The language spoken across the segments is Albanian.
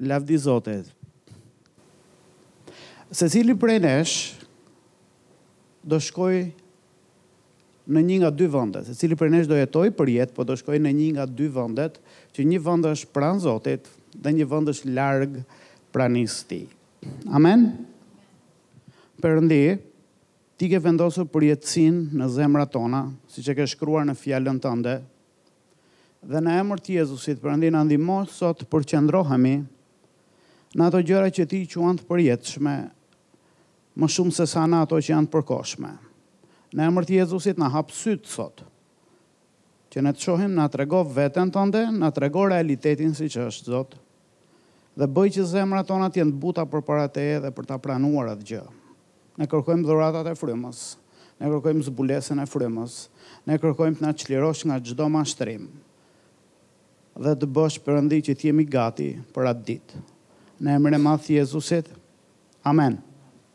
Lavdi Zotit! Secili prej nesh do shkojë në një nga dy vendet, secili prej nesh do jetojë përjetë, po do shkojë në një nga dy vendet, që një vend është pranë Zotit dhe një vend është larg pranisë së Tij. Amen? Perëndi, Ti ke vendosur përjetësinë në zemrat tona, siç e ke shkruar në Fjalën Tënde, Dhe në emër të Jezusit, Perëndi na ndihmo sot të përqendrohemi në ato gjëra që ti i quan të përjetshme, më shumë se sa në ato që janë të përkohshme. Në emër të Jezusit na hap sytë sot që ne të shohim, na trego veten tënde, na trego realitetin siç është, Zot, dhe bëj që zemrat tona të jenë të buta përpara Teje dhe për ta pranuar atë gjë. Ne kërkojmë dhuratat e frymës, ne kërkojmë zbulesën e frymës, ne kërkojmë të na çlirosh nga çdo mashtrim dhe të bësh Perëndi që të jemi gati për atë ditë. Në emrin e madh të Jezusit. Amen.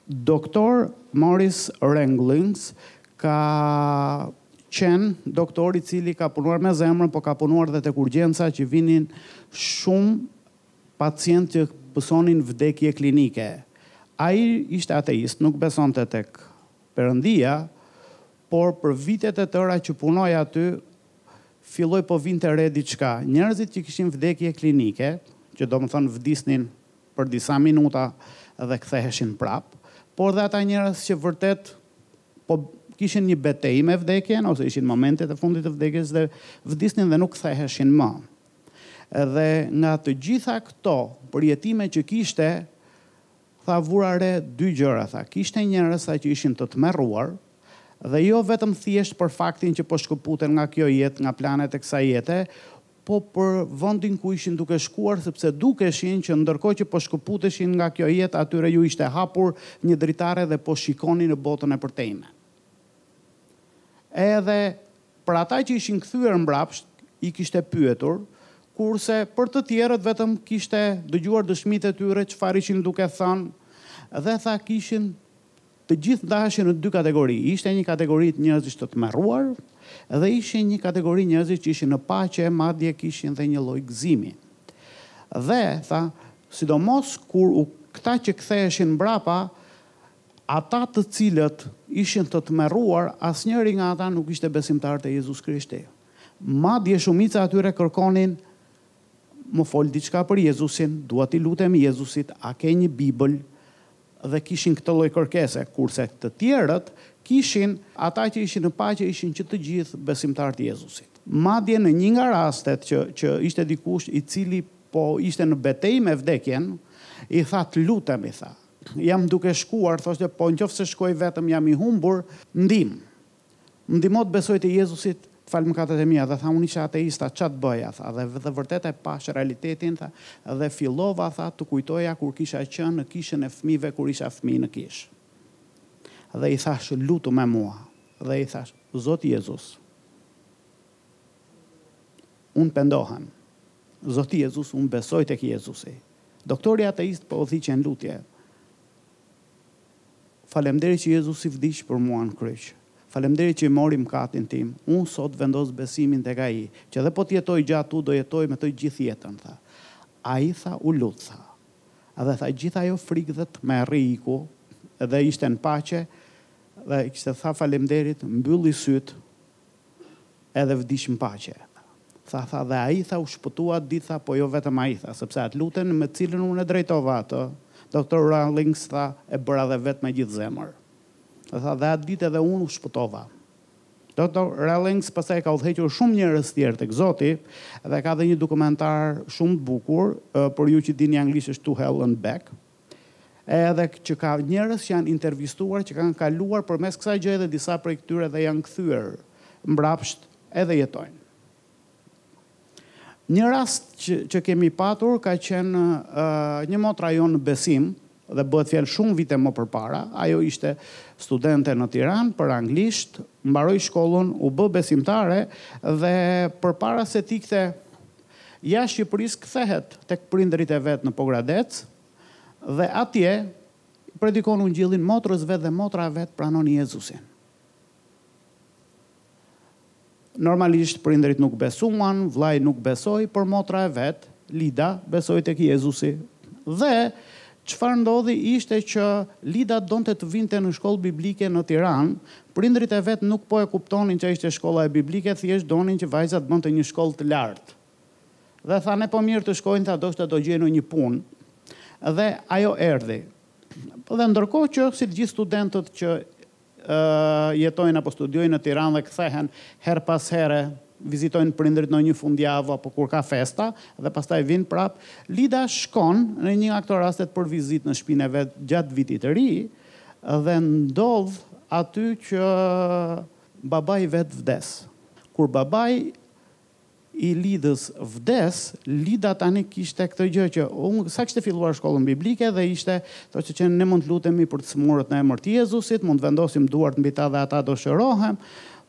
Doktor Maurice Rawlings ka qenë doktor i cili ka punuar me zemrën, po ka punuar dhe tek urgjenca që vinin shumë pacientë që pësonin vdekje klinike. Ai ishte ateist, nuk besonte tek Perëndia, por për vitet e tëra që punoi aty filloi po vinte re diçka. Njerëzit që kishin vdekje klinike, që domethënë vdisnin për disa minuta dhe ktheheshin prapë, por dhe ata njerëz që vërtet po kishin një betejë me vdekjen ose ishin momentet e fundit të vdekjes dhe vdisnin dhe nuk ktheheshin më. Edhe nga të gjitha këto përjetime që kishte, tha vura re dy gjëra tha, kishte njerëz tha që ishin të tmerruar dhe jo vetëm thjesht për faktin që po shkëputen nga kjo jetë, nga planet e kësaj jete, po për vendin ku ishin duke shkuar sepse dukeshin që ndërkohë që po shkëputeshin nga kjo jetë atyre ju ishte hapur një dritare dhe po shikonin në botën e përtejme. Edhe për ata që ishin kthyer mbrapsht i kishte pyetur, kurse për të tjerët vetëm kishte dëgjuar dëshmitë e tyre çfarë ishin duke thënë dhe tha kishin Të gjithë ndaheshin në dy kategori. Ishte një kategori njerëzish të tmerruar dhe ishin një kategori njerëzish që ishin në paqe, madje kishin dhe një lloj gëzimi. Dhe, tha, sidomos kur u këta që ktheheshin mbrapa, ata të cilët ishin të tmerruar, asnjëri nga ata nuk ishte besimtar te Jezus Krishti. Madje shumica e tyre kërkonin Më fol diçka për Jezusin, dua t'i lutem Jezusit a ke një Bibël dhe kishin këtë lloj kërkese, kurse të tjerët kishin ata që ishin në paqe ishin që të gjithë besimtarë të Jezusit. Madje në një nga rastet që që ishte dikush i cili po ishte në betejë me vdekjen, i tha të lutem, i tha, jam duke shkuar thoshte po nëqoftëse shkoj vetëm jam i humbur, ndihmë. Më ndihmo të besoj te Jezusi të falë mëkatet e mia dhe tha unë isha ateist tha ça të bëja tha dhe dhe vërtet e pashë realitetin tha dhe fillova tha të kujtoja kur kisha qenë në kishën e fëmijëve kur isha fëmijë në kishë dhe i thash lutu me mua dhe i thash Zot Jezus unë pendohem Zot Jezus unë besoj tek Jezusi doktori ateist po udhëhiqte në lutje Faleminderit që Jezusi vdiq për mua në kryq. Faleminderit që i mori mëkatin tim. Unë sot vendos besimin tek Ai, që edhe po të jetoj gjatë tu do jetoj me të gjithë jetën, tha. Ai tha, U lut, tha. Dhe tha, Gjithë ajo frikë dhe tmerr i iku dhe ishte në paqe dhe kishte tha, Faleminderit, mbylli sytë. edhe vdiq në paqe. Tha, tha, dhe ai, tha, u shpëtua atë ditë, tha, po jo vetëm ai, tha, sepse atë lutjen me të cilën unë e drejtova atë, Doctor Rawlings, tha, e bëra dhe vetë me gjithë zemër. Dhe tha, dhe atë ditë edhe unë u shpëtova. Doctor Rawlings pastaj ka udhëhequr shumë njerëz tjerë tek Zoti dhe ka dhe një dokumentar shumë të bukur, për ju që dini anglisht është To Hell and Back. Edhe që ka njerëz që janë intervistuar që kanë kaluar përmes kësaj gjëje dhe disa prej këtyre dhe janë kthyer mbrapsht edhe jetojnë. Një rast që që kemi patur ka qenë një motra jonë në besim dhe bëhet fjalë shumë vite më përpara, ajo ishte studente në Tiranë për anglisht, mbaroi shkollën, u bë besimtare dhe përpara se të ikte Jashtë Shqipërisë kthehet tek prindërit e vet në Pogradec dhe atje i predikon Ungjillin motrës vet dhe motra e vet pranon Jezusin. Normalisht prindërit nuk besuan, vllai nuk besoi, por motra e vet, Lida, besoi tek Jezusi dhe Çfarë ndodhi ishte që Lida donte të vinte në shkollë biblike në Tiranë, prindërit e vet nuk po e kuptonin ça ishte shkolla biblike, thjesht donin që vajza të bënte një shkollë të lartë. Dhe thanë po mirë të shkojë tha ndoshta do gjejë ndonjë punë. Dhe ajo erdhi. Dhe ndërkohë që si të gjithë studentët që jetojnë apo studiojnë në Tiranë dhe kthehen herë pas here, vizitojnë prindërit ndonjë fundjavë apo kur ka festa dhe pastaj vijnë prapë. Lida shkon në një nga këto rastet për vizitë në shtëpinë e vet gjatë Vitit të Ri dhe ndodh aty që babai i vet vdes. Kur babai i Lidës vdes, Lida tani kishte këtë gjë që unë sa kishte filluar shkollën biblike dhe ishte thoshte që ne mund të lutemi për të sëmurët në emër të Jezusit, mund të vendosim duart mbi ta dhe ata do shërohen,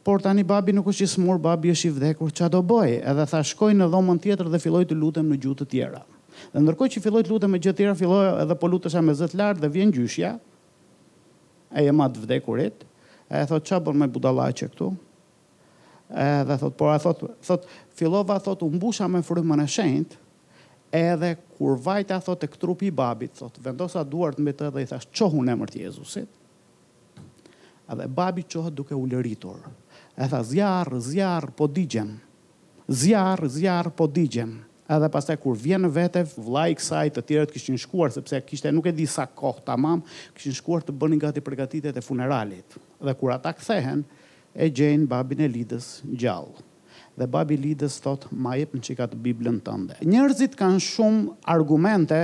por tani babi nuk është i sëmurë, babi është i vdekur ça do bëj, edhe tha shkoj në dhomën tjetër dhe filloj të lutem në gjuhë të tjera. Dhe ndërkohë që filloj të lutem në gjuhë të tjera filloja edhe po lutesha me zë të lartë dhe vjen gjyshja e ëma e të vdekurit e thotë ça bën me budallaqe këtu, Edhe thot, po ajo thot, thot, fillova thot, u mbusha me frymën e shenjtë, edhe kur vajta thot tek trupi i babit, thot, vendosa duart mbi të dhe i thash, çohu në emër të Jezusit. Edhe babi çohet duke ulëritur. E tha, zjarr, zjarr, po digjem. Zjarr, zjarr, po digjem. Edhe pastaj kur vjen në vete, vllai i kësaj, të tjerët kishin shkuar sepse kishte nuk e di sa kohë tamam, kishin shkuar të bënin gati përgatitjet e funeralit. Dhe kur ata kthehen, E gjejnë babin e Lidës gjallë. Dhe babi i Lidës thotë ma jep një çikë biblën tënde. Njerëzit kanë shumë argumente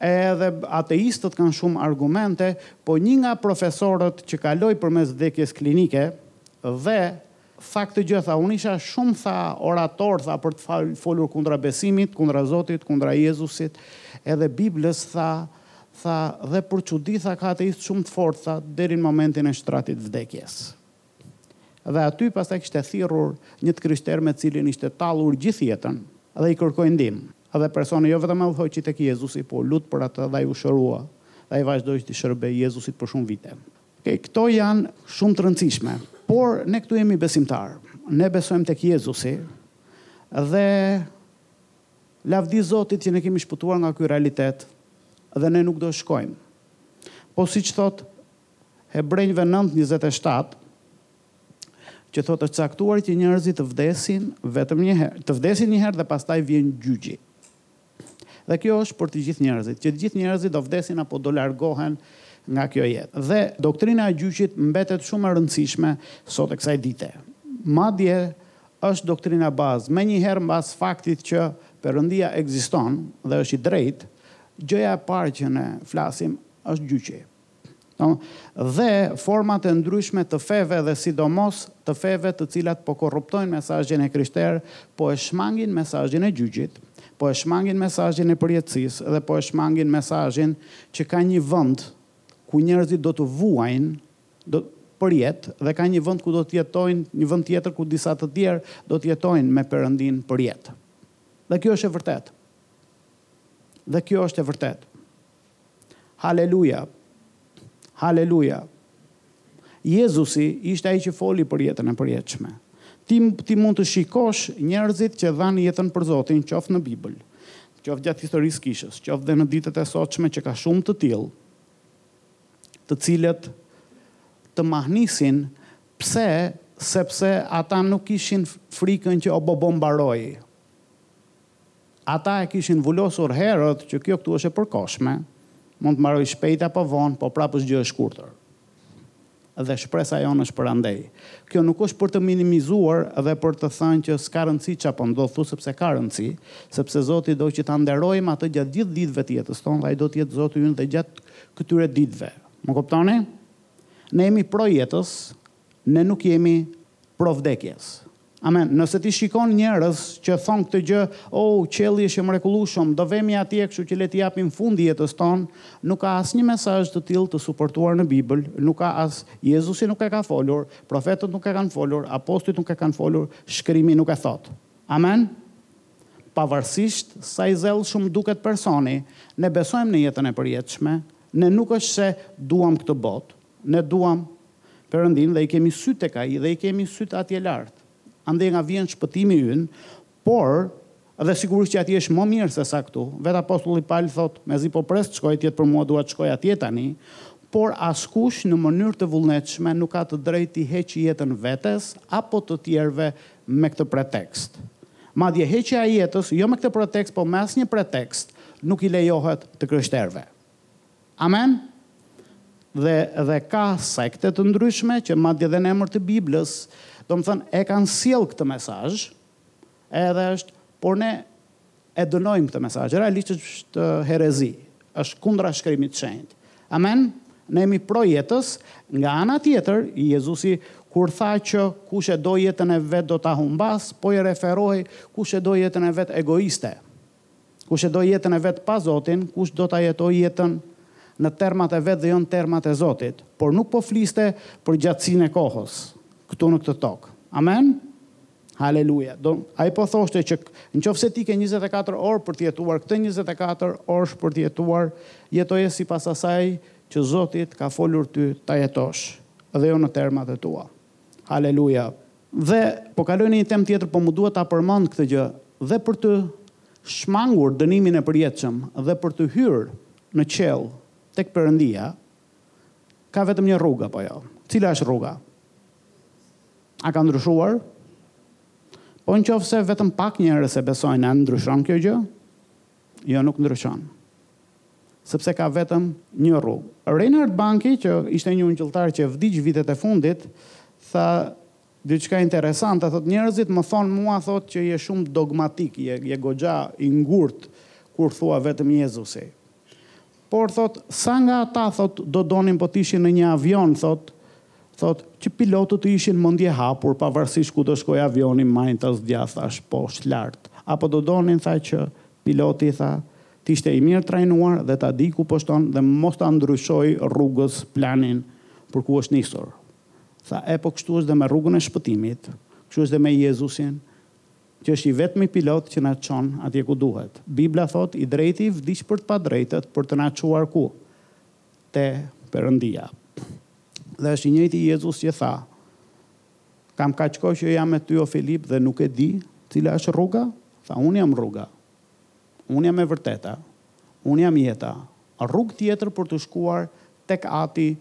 edhe ateistët kanë shumë argumente po një nga profesorët që kaloi përmes vdekjes klinike dhe tha këtë gjë tha unë isha shumë tha orator tha për të folur kundra besimit kundra Zotit kundra Jezusit edhe biblës tha tha, dhe për çudi tha ka ateistë shumë të fortë tha deri në momentin e shtratit vdekjes. Dhe aty pastaj kishte thirrur një të krishterë me të cilin ishte tallur gjithë jetën dhe i kërkoi ndihmë. Dhe personi jo vetëm e udhëhoqi tek Jezusi, por u lut për atë dhe ai u shërua dhe ai vazhdoi që t'i shërbejë Jezusit për shumë vite. Okej, këto janë shumë të rëndësishme, por ne këtu jemi besimtarë, ne besojmë tek Jezusi dhe Lavdi Zotit që ne kemi shpëtuar nga ky realitet dhe ne nuk do shkojmë. Po siç thotë Hebrenjve nëntë njëzet e shtatë, që thotë është caktuar që njerëzit të vdesin vetëm një herë, të vdesin një herë dhe pastaj vjen gjyqi. Dhe kjo është për të gjithë njerëzit, që të gjithë njerëzit do vdesin apo do largohen nga kjo jetë. Dhe doktrina e gjyqit mbetet shumë e rëndësishme sot e kësaj dite. Madje Është doktrina bazë. Menjëherë mbas faktit që Perëndia ekziston dhe është i drejtë, gjëja e parë që ne flasim është gjyqi. Dhe format e ndryshme të feve dhe sidomos të feve të cilat po korruptojnë mesazhin e krishterë, po e shmangin mesazhin e gjyqit, po e shmangin mesazhin e përjetësisë dhe po e shmangin mesazhin që ka një vend ku njerëzit do të vuajnë do të përjetë dhe ka një vend ku do të jetojnë, një vend tjetër ku disa të tjerë do të jetojnë me Perëndinë përjetë. Dhe kjo është e vërtetë. Dhe kjo është e vërtetë. Haleluja! Haleluja! Jezusi ishte ai që foli për jetën e përjetshme. Ti, ti mund të shikosh njerëzit që dhanë jetën për Zotin, qoftë në Bibël, qoftë gjatë historisë kishës, qoftë dhe në ditët e sotshme që ka shumë të tillë, të cilët të mahnisin, pse, sepse ata nuk kishin frikën që o bobo mbaroi. Ata e kishin vulosur herët që kjo këtu është e përkohshme, mund të mbarojë shpejt apo vonë, po prapë është gjë e shkurtër. Dhe shpresa jonë është për andej. Kjo nuk është për të minimizuar dhe për të thënë që s'ka rëndësi ça po ndodh këtu, sepse ka rëndësi, sepse Zoti do që ta nderojmë atë gjatë gjithë ditëve të jetës tonë dhe ai do të jetë Zoti ynë dhe gjatë këtyre ditëve. Më kuptoni? Ne jemi pro jetës, ne nuk jemi pro vdekjes. Amen. Nëse ti shikon njerëz që thonë këtë gjë, oh, qielli është i mrekullueshëm, do vemi atje, kështu që le t'i japim fund jetës tonë, nuk ka asnjë mesazh të tillë të suportuar në Bibël, nuk ka as, Jezusi nuk e ka folur, profetët nuk e kanë folur, apostujt nuk e kanë folur, Shkrimi nuk e thotë. Amen? Pavarësisht sa i zellshëm duket personi, ne besojmë në jetën e përjetshme, ne nuk është se duam këtë botë, ne duam Perëndinë dhe i kemi sytë tek Ai dhe i kemi sytë atje lart. Andej nga vjen shpëtimi ynë, por dhe sigurisht që atje është më mirë se sa këtu, vetë apostulli Pal thotë, mezi po pres të shkoj atje për mua dua të shkoj atje tani, por askush në mënyrë të vullnetshme nuk ka të drejtë t'i heqë jetën vetes apo të tjerëve me këtë pretekst. Madje heqja e jetës jo me këtë pretekst por me asnjë pretekst nuk i lejohet të krishterëve. Amen? Dhe dhe ka sekte të ndryshme që madje dhe në emër të Biblës, domethënë e kanë sjellë këtë mesazh, edhe është, por ne e dënojmë këtë mesazh, realisht është herezi, Është kundra shkrimit të shenjtë. Amen? Ne jemi pro jetës, nga ana tjetër, Jezusi kur tha që kush e do jetën e vet do ta humbasë, po i referohej kush e do jetën e vet egoiste. Kush e do jetën e vet pa Zotin, kush do ta jetojë jetën në termat e vet dhe jo në termat e Zotit. Por nuk po fliste për gjatësinë e kohës këtu në këtë tokë. Amen? Haleluja. Do, ai po thoshte që në qoftë se ti ke 24 orë për të jetuar, këtë 24 orësh për të jetuar, jetoje sipas asaj që Zoti të ka folur ty ta jetosh, dhe jo në termat e tua. Haleluja. Dhe po kaloj në një temë tjetër, por më duhet ta përmend këtë gjë, dhe për të shmangur dënimin e përjetshëm dhe për të hyrë në qiell tek Perëndia, Ka vetëm një rrugë apo jo? Cila është rruga? A ka ndryshuar? Po në qofë se vetëm pak njerëz e besojnë, a ndryshon kjo gjë? Jo nuk ndryshon. Sepse ka vetëm një rrugë. Reinhard Banki, që ishte një ungjilltar që vdiq vitet e fundit, tha diçka interesante, thot njerëzit më thonë mua thot që je shumë dogmatik, je, je goxha i ngurtë kur thua vetëm Jezusi. Por thotë sa nga ata thotë do donin po të ishin në një avion thotë thotë që pilotët të ishin mendje hapur pavarësisht ku do shkojë avioni majtas djathtas poshtë lart apo do donin tha që piloti tha të ishte i mirë trajnuar dhe ta dijë ku po shkon dhe mos ta ndryshojë rrugës planin për ku është nisur tha epo kështu është dhe me rrugën e shpëtimit kështu është dhe me Jezusin Që është i vetmi pilot që na çon atje ku duhet. Bibla thotë, i drejti vdiq për të padrejtët, për të na çuar ku? Te Perëndia. Dhe është i njëjti Jezus që tha, Kam kaq kohë që jam me ty o Filip dhe nuk e di cila është rruga? Tha, unë jam rruga. Unë jam e vërteta. Unë jam jeta. Rrugë tjetër për të shkuar tek Ati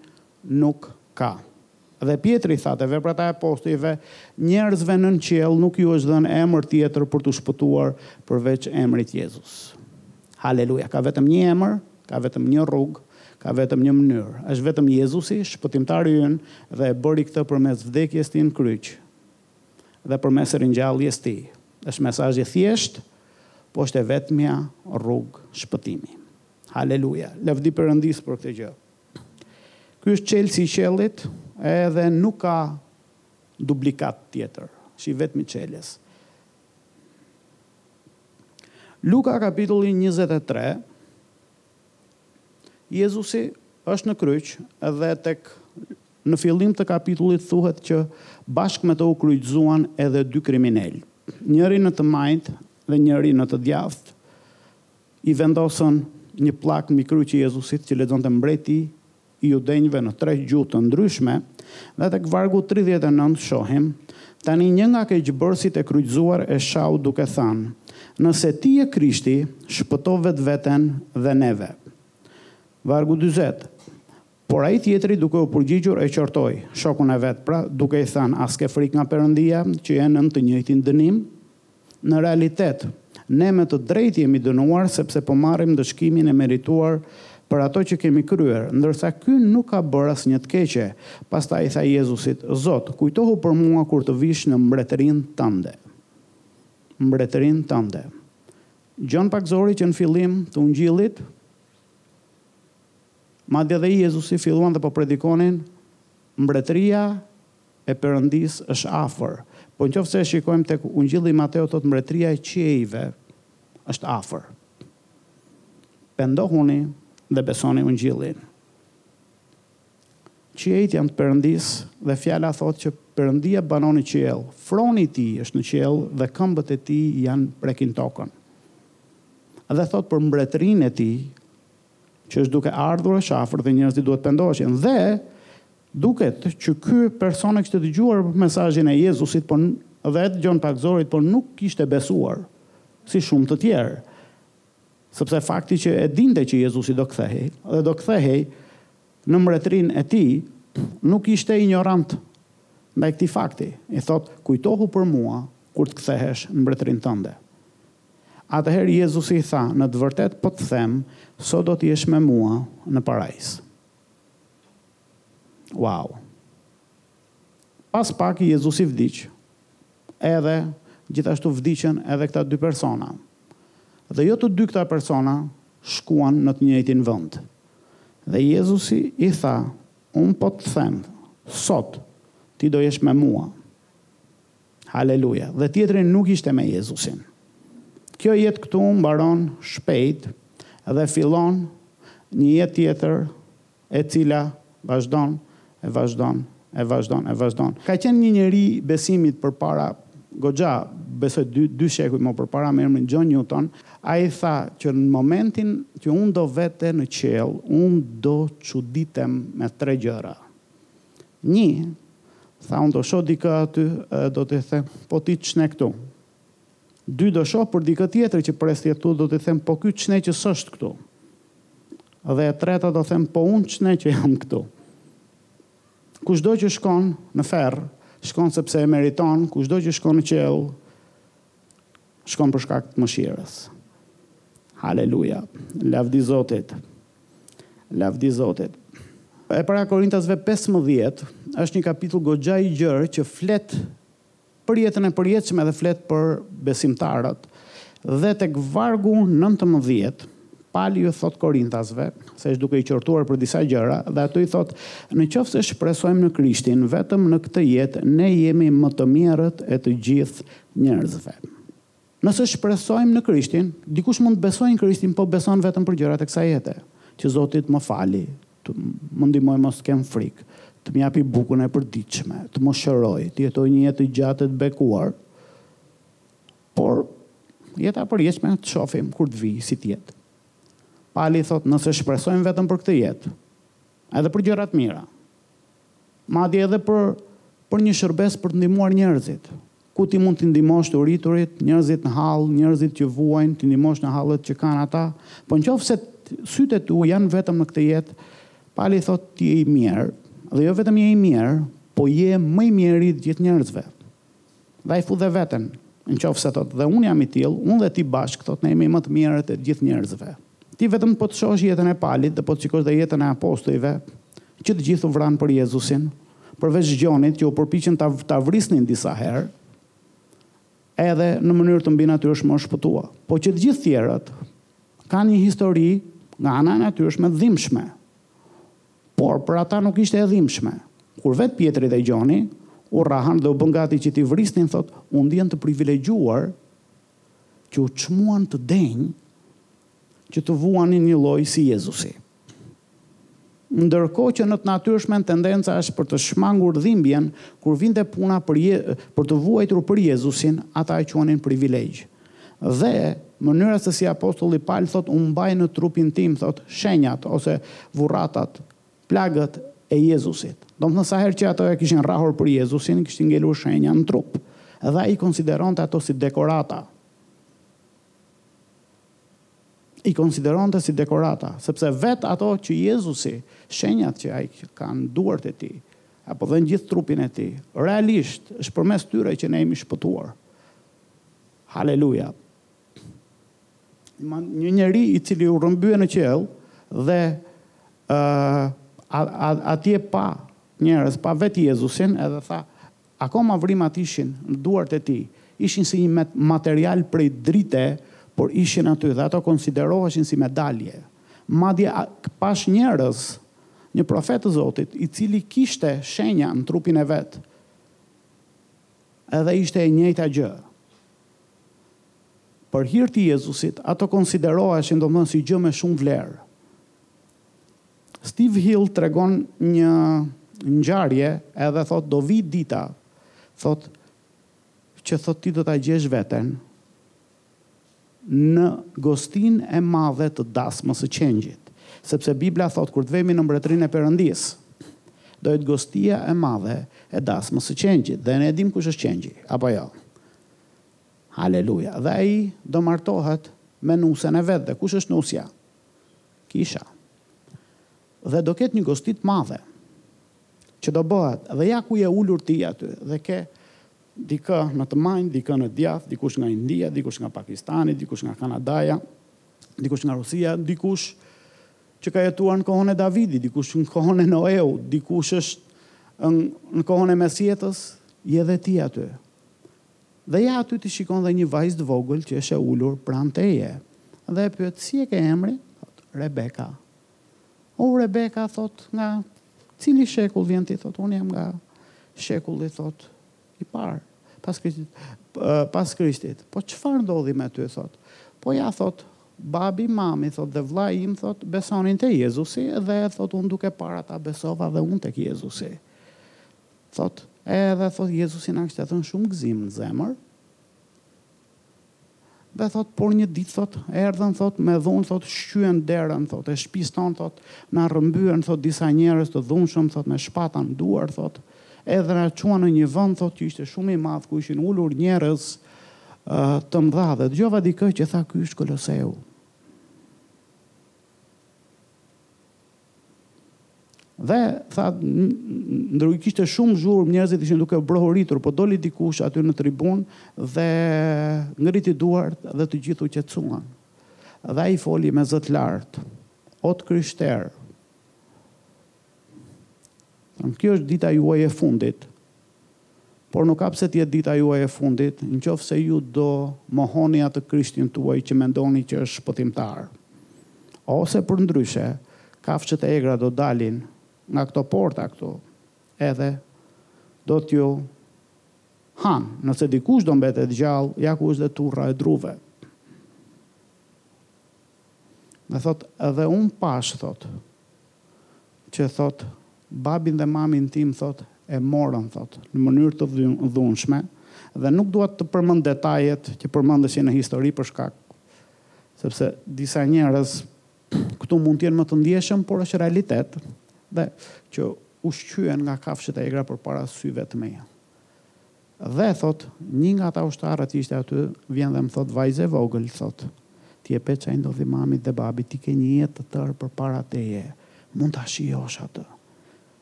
nuk ka. Dhe Pjetri tha, Te Veprat e Apostujve, Njerëzve nën qiell nuk iu është dhënë emër tjetër për t'u shpëtuar përveç emrit Jezus. Haleluja! Ka vetëm një emër, ka vetëm një rrugë, ka vetëm një mënyrë. Është vetëm Jezusi, Shpëtimtari ynë, dhe e bëri këtë përmes vdekjes Tij në kryq dhe përmes ringjalljes Tij. Është mesazh i thjeshtë, po është e vetmja rrugë shpëtimi. Haleluja! Lavdi Perëndisë për këtë gjë! Ky është çelësi i qiellit edhe nuk ka dublikat tjetër. Është i vetmi çelës. Luka kapitulli njëzet e tre Jezusi është në kryq dhe tek në fillim të kapitullit thuhet që bashkë me të u kryqëzuan edhe dy kriminelë, njëri në të majtë dhe njëri në të djathtë, I vendosën një pllakë mbi krye që Jezusit që lexonte Mbreti i Judenjve në tre gjuhë të ndryshme dhe tek vargu tridhjetë e nëntë shohim, Tani një nga keqbërësit e kryqëzuar e shau duke thënë, Nëse ti je Krishti, shpëto vetveten dhe neve. Vargu dyzet, Por ai tjetri duke u përgjigjur e qortoi shokun e vet, pra duke i thënë a s'ke frikë nga Perëndia që je nën të njëjtin dënim? Në realitet, ne me të drejtë jemi dënuar sepse po marrim ndëshkimin e merituar për ato që kemi kryer, ndërsa ky nuk ka bërë asnjë të keqe. Pastaj i tha Jezusit, Zot, kujtohu për mua kur të vish në mbretërinë tënde. Mbretërinë tënde. Gjon Pagëzori që në fillim të Ungjillit, Madje dhe Jezusi filluan dhe po predikonin Mbretëria e Perëndisë është afër. Po nëqoftëse e shikojmë tek Ungjilli i Mateut thotë Mbretëria e qiejve është afër. Pendohuni dhe besoni Ungjillin. Qiejt janë të Perëndisë dhe fjala thotë që Perëndia banon në qiell. Froni i tij është në qiell dhe këmbët e tij janë prekin tokën. Dhe thotë për Mbretërinë e tij që është duke ardhur është afër dhe njerëzit duhet të pendoheshin. Dhe duket që ky person e kishte dëgjuar mesazhin e Jezusit, por dhe te Gjon Pagëzorit, por nuk kishte besuar si shumë të tjerë. Sepse fakti që e dinte që Jezusi do kthehej dhe do kthehej në mbretërinë e tij, nuk ishte injorant ndaj këtij fakti. I thotë, "Kujtohu për mua kur të kthehesh në mbretërinë tënde." Atëherë Jezusi i tha, Në të vërtetë po të them, sot do të jesh me mua në Parajsë. Wow! Pas pak Jezusi vdiq, edhe gjithashtu vdiqën edhe këta dy persona. Dhe jo të dy këta persona shkuan në të njëjtin vend. Dhe Jezusi i tha, Unë po të them, sot ti do jesh me mua. Haleluja. Dhe tjetri nuk ishte me Jezusin. Kjo jetë këtu mbaron shpejt dhe fillon një jetë tjetër e cila vazhdon e vazhdon e vazhdon e vazhdon. Ka qenë një njeri i besimit përpara goxha, besoj dy dy shekuj më përpara me emrin John Newton, ai tha që në momentin që unë do vete në qiell, unë do çuditem me tre gjëra. Një, tha unë do shoh dikë aty dhe do t'i them, po ti ç'ne këtu? Dy do shoh për dikë tjetër që pres të jetë këtu, do t'i them po ky ç'ne që s'është këtu? Dhe e treta do them po unë ç'ne që jam këtu? Kushdo që shkon në ferr, shkon sepse e meriton, kushdo që shkon në qiell, Shkon për shkak të mëshirës. Haleluja. Lavdi Zotit. Lavdi Zotit. E para Korintasve 15 është një kapitull goxha i gjerë që flet për jetën e përjetshme dhe flet për besimtarët. Dhe tek vargu 19 Pali ju thotë Korintasve se është duke i qortuar për disa gjëra dhe ato i thotë, Në qoftë se shpresojmë në Krishtin vetëm në këtë jetë, ne jemi më të mjerët e të gjithë njerëzve. Nëse shpresojmë në Krishtin, dikush mund të besojë në Krishtin, po beson vetëm për gjërat e kësaj jete. Që Zoti të më fali, të më ndihmojë mos të kem frikë, të më japi bukën e përditshme, të më shërojë, të jetoj një jetë të gjatë e të bekuar, Por, jeta e përjetshme, të shofim kur të vijë, si të jetë. Pali thotë nëse shpresojmë vetëm për këtë jetë, edhe për gjëra të mira, madje edhe për për një shërbesë për të ndihmuar njerëzit, ku ti mund t'i ndihmosh të uriturit, njerëzit në hall, njerëzit që vuajnë, t'i ndihmosh në hallet që kanë ata, po nëse sytë e tu janë vetëm në këtë jetë, Pali thotë ti je i mjerë, dhe jo vetëm je i mjerë, po je më i mjeri i të gjithë njerëzve. Dhe ai fut dhe veten, në qoftë se thotë, dhe unë jam i tillë, unë dhe ti bashkë, thotë, ne jemi më të mjerët e të gjithë njerëzve. Ti vetëm po të shohësh jetën e Palit dhe po të shikosh dhe jetën e apostujve, që të gjithë u vranë për Jezusin, përveç Gjonit që u përpiqën ta ta vrisnin disa herë, edhe në mënyrë të mbinatyrshme u shpëtua. Po që të gjithë tjerët kanë një histori nga ana e natyrshme të dhimbshme. Por, për ata nuk ishte e dhimbshme. Kur vetë Pjetri dhe Gjoni u rrahën dhe u bënë gati që t'i vrisnin, thotë, u ndienë të privilegjuar që u çmuan të denjë që të vuanin njëlloj si Jezusi. Ndërkohë që në të natyrshmen tendenca është për të shmangur dhimbjen, kur vinte puna për për të vuajtur për Jezusin, ata e quanin privilegj. Dhe, mënyra se si apostulli Pal thotë unë mbaj në trupin tim, thotë, shenjat ose vurratat, plagët e Jezusit. Domethënë sa herë që ato e kishin rrahur për Jezusin, i kishin ngelur shenja në trup. Dhe ai i konsideronte ato si dekorata. I konsideronte si dekorata, sepse vetë ato që Jezusi, shenjat që ai ka në duart e tij, apo dhe në gjithë trupin e tij, realisht është përmes tyre që ne jemi shpëtuar. Haleluja! Një njeri i cili u rrëmbye në qiell dhe atje pa njerëz, pa vetë Jezusin, edhe tha, akoma vrimat ishin në duart e tij, ishin si një material prej drite, por ishin aty dhe ato konsideroheshin si medalje. Madje pashë njerëz, një profet të Zotit, i cili kishte shenja në trupin e vet. Edhe ishte e njëjta gjë. Për hir të Jezusit, ato konsideroheshin domethënë si gjë me shumë vlerë. Steve Hill tregon një ngjarje edhe thotë do vijë dita, thotë që thotë ti do ta gjesh veten në gostinë e madhe të dasmës së qengjit, sepse Bibla thotë kur të vemi në mbretërinë e Perëndisë, do jetë gostia e madhe e dasmës së qengjit, dhe ne e dimë kush është qengji, apo jo? Haleluja! Dhe ai do martohet me nusen e vet dhe kush është nusja? Kisha. Dhe do ketë një gosti të madhe që do bëhet dhe ja ku je ulur ti aty dhe ke Dikë në të majtë, dikë në të djathtë, dikush nga India, dikush nga Pakistani, dikush nga Kanadaja, dikush nga Rusia, dikush që ka jetuar në kohën e Davidit, dikush në kohën e Noeut, dikush është në kohën e Mesjetës, je dhe ti aty. Dhe ja aty ti shikon dhe një vajzë të vogël që është e ulur pranë teje. Dhe e pyet si e ke emrin? Rebeka. O Rebeka thotë nga cili shekull vjen ti thotë unë jam nga shekulli thotë i parë pas Krishtit pas Krishtit po çfarë ndodhi me ty thotë po ja thotë babi mami thotë dhe vëllai im thotë besonin te Jezusi dhe thotë unë duke parë ata besova dhe unë tek Jezusi thotë edhe thotë Jezusi na kishte dhënë shumë gëzim në zemër Dhe thotë, por një ditë thotë, erdhën thotë, me dhunë thotë, shqyen derën thotë, e shtëpisë tonë thotë, na rrëmbyen thotë, disa njerëz të dhunshëm thotë, me shpata në duar thotë, edhe na çuan në një vend thotë, që ishte shumë i madh, ku ishin ulur njerëz të mëdhenj, dhe dëgjova dikë që tha ky është Koloseu. Dhe tha, ndërkohë kishte shumë zhurmë, njerëzit ishin duke brohoritur, po doli dikush aty në tribunë dhe ngriti duart dhe të gjithë u qetësuan. Dhe ai foli me zë të lartë, O të krishterë, kjo është dita juaj e fundit. Por nuk ka pse të jetë dita juaj e fundit, në qoftë se ju do mohoni atë Krishtin tuaj që mendoni që është shpëtimtar. Ose përndryshe, kafshët e egra do dalin nga këto porta këtu, edhe do t'ju hanë. Nëse dikush do mbetet gjallë, ja ku është dhe turra e druve. Dhe thotë edhe unë pashë thotë që thotë babin dhe mamin tim thotë e morën thotë në mënyrë të dhunshme dhe nuk dua të përmend detajet që përmendeshin në histori për shkak sepse disa njerëz këtu mund të jenë më të ndjeshëm por është realitet dhe që u shqyen nga kafshët e egra përpara syve të mi. Dhe, thotë, një nga ata ushtarët që ishte aty, vjen dhe më thotë, Vajzë e vogël, thotë, ti e pe ç'a i ndodhi mamit dhe babit, ti ke një jetë të tërë përpara teje, mund ta shijosh atë.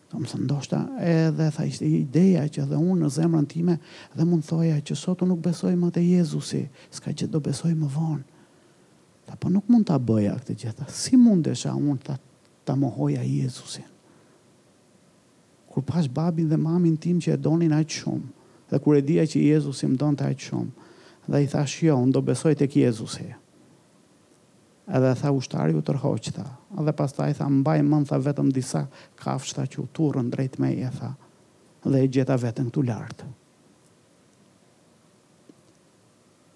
Domethënë, ndoshta edhe, tha, ishte ideja që dhe unë në zemrën time dhe mund të thoja që sot unë nuk besoj më te Jezusi, s'ka gjë do besoj më vonë. Tha, po nuk mund ta bëja këtë gjë, tha, si mundesha unë, tha, ta mohoja Jezusin? Kur pashë babin dhe mamin tim që e donin aq shumë, dhe kur e dija që Jezusi më donte aq shumë, dhe i thashë, Jo, unë do besoj tek Jezusi. Edhe tha ushtari u tërhoq, tha. Dhe pastaj tha, Mbaj mend, tha, vetëm disa kafshë, tha, që u turrën drejt meje, tha, dhe e gjeta veten këtu lart.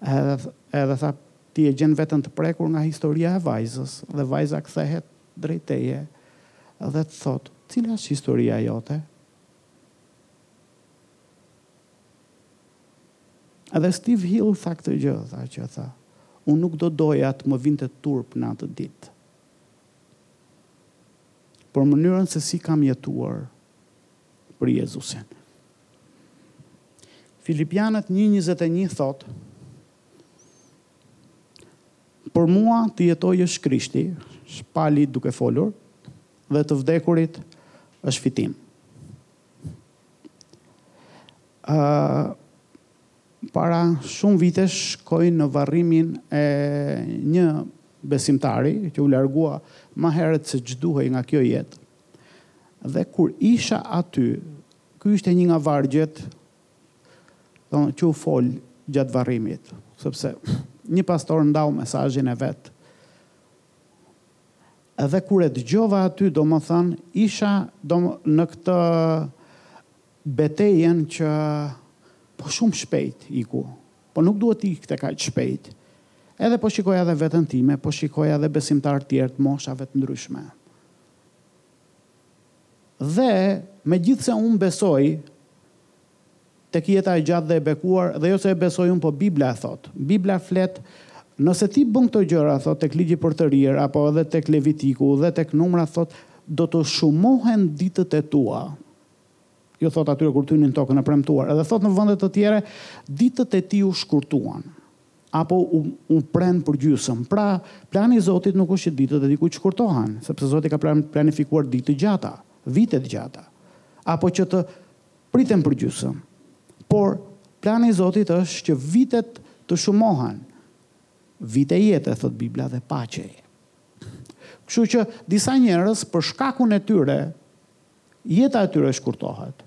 Edhe edhe tha ti e gjen veten të prekur nga historia e vajzës dhe vajza kthehet drejt teje dhe të thotë cila është historia jote? Edhe Steve Hill tha këtë gjë, tha që tha, unë nuk do doja të më vinte turp në atë ditë. Për mënyrën se si kam jetuar për Jezusin. Filipianët një njëzet e një thotë, Për mua të jetoj është Krishti, është Pali duke folur, dhe të vdekurit është fitim. Ë Para shumë vitesh shkoj në varrimin e një besimtari që u largua më herët se ç'duhej nga kjo jetë. Dhe kur isha aty, Ky ishte një nga vargjet që u fol gjatë varrimit, sepse një pastor ndau mesazhin e vet. Edhe kur e dëgjova aty, domethënë, isha në këtë betejën që po shumë shpejt iku, po nuk duhet të ikte kaq shpejt. Edhe po shikoja edhe veten time, po shikoja edhe besimtarë të tjerë të moshave të ndryshme. Dhe, megjithëse unë besoj tek jeta e gjatë dhe e bekuar, dhe jo se e besoj unë, po Bibla e thotë. Bibla flet, Nëse ti bën këto gjëra, thotë tek Ligji i Përtërirë, apo edhe tek Levitiku dhe tek Numrat thotë, do të shumohen ditët e tua. Ju thotë atyre kur t'hyni në Tokën e Premtuar. Edhe thotë në vende të tjere, ditët e tij u shkurtuan, apo u u prenë përgjysëm. Pra, plani i Zotit nuk është që ditët e dikujt të shkurtohen, sepse Zoti ka planifikuar ditë të gjata, vite të gjata, apo që të priten përgjysëm. Por, plani i Zotit është që vitet të shumohen. Vite jete, thotë Bibla, dhe paqeje. Kështu që, disa njerëz, për shkakun e tyre, Jeta e tyre shkurtohet.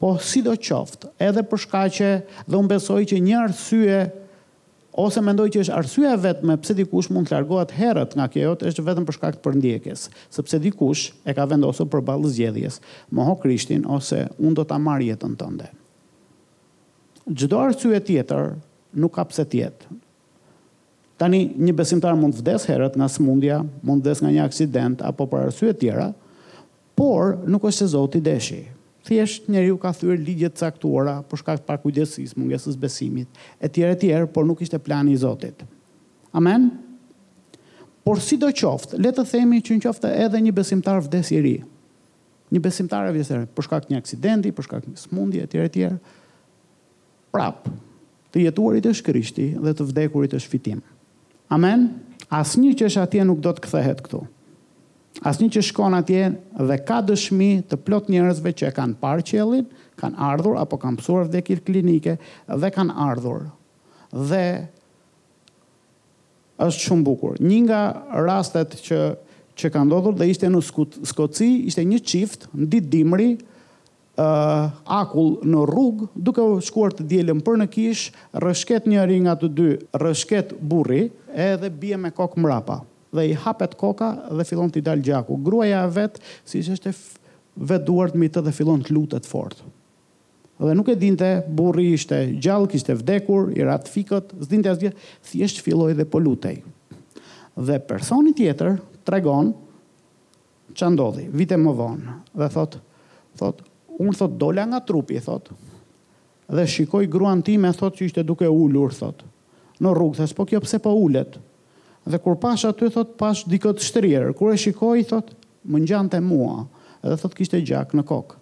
Po sidoqoftë, edhe për shkaqe dhe unë besoj që një arsye ose mendoj që është arsyeja e vetme pse dikush mund të largohet herët nga kjo jetë është vetëm për shkak të përndjekjes, sepse dikush e ka vendosur përballë zgjedhjes, moho Krishtin ose unë do ta marr jetën tënde. Çdo arsye tjetër nuk ka pse të jetë. Tani, një besimtar mund të vdesë herët nga sëmundja, mund të vdesë nga një aksident apo për arsye të tjera, por nuk është se Zoti deshi. Thjesht, njeriu ka thyer ligje të caktuara për shkak të pakujdesisë, mungesës së besimit, etj, etj, por nuk ishte plani i Zotit. Amen? Por sidoqoftë, le të themi që në qoftë edhe një besimtar vdes i ri, një besimtare vdes e re, për shkak të një aksidenti, për shkak të një sëmundje, etj, etj, Prapë, të jetuarit është Krishti dhe të vdekurit është fitim. Amen? Asnjë që është atje nuk do të kthehet këtu. Asnjë që shkon atje dhe ka dëshmi të plot njerëzve që e kanë parë qiellin, kanë ardhur apo kanë pësuar vdekje klinike dhe kanë ardhur. Dhe është shumë bukur. Një nga rastet që që ka ndodhur dhe ishte në Skoci, ishte një çift në ditë dimri, akull në rrugë, duke u shkuar të dielën për në kishë, rrëshket njëri nga të dy, rrëshket burri, edhe bie me kokë mbrapa, dhe i hapet koka dhe fillon t'i dalë gjaku. Gruaja e vet, siç është vë duart mbi të dhe fillon të lutet fort. Dhe nuk e dinte, burri ishte gjallë, kishte vdekur, i ra të fikët, s'dinte asgjë, thjesht filloi dhe po lutej. Dhe personi tjetër tregon, Ça ndodhi, vite më vonë, dhe thotë, thotë, unë, thotë, dola nga trupi, thotë, dhe shikoj gruan time, thotë, që ishte duke ulur, thotë, në rrugë, thashë, po kjo pse po ulet, dhe kur pashë aty, thotë, pashë dikë të shtrirë, kur e shikoj, thotë, më ngjante mua, dhe thotë, kishte gjak në kokë.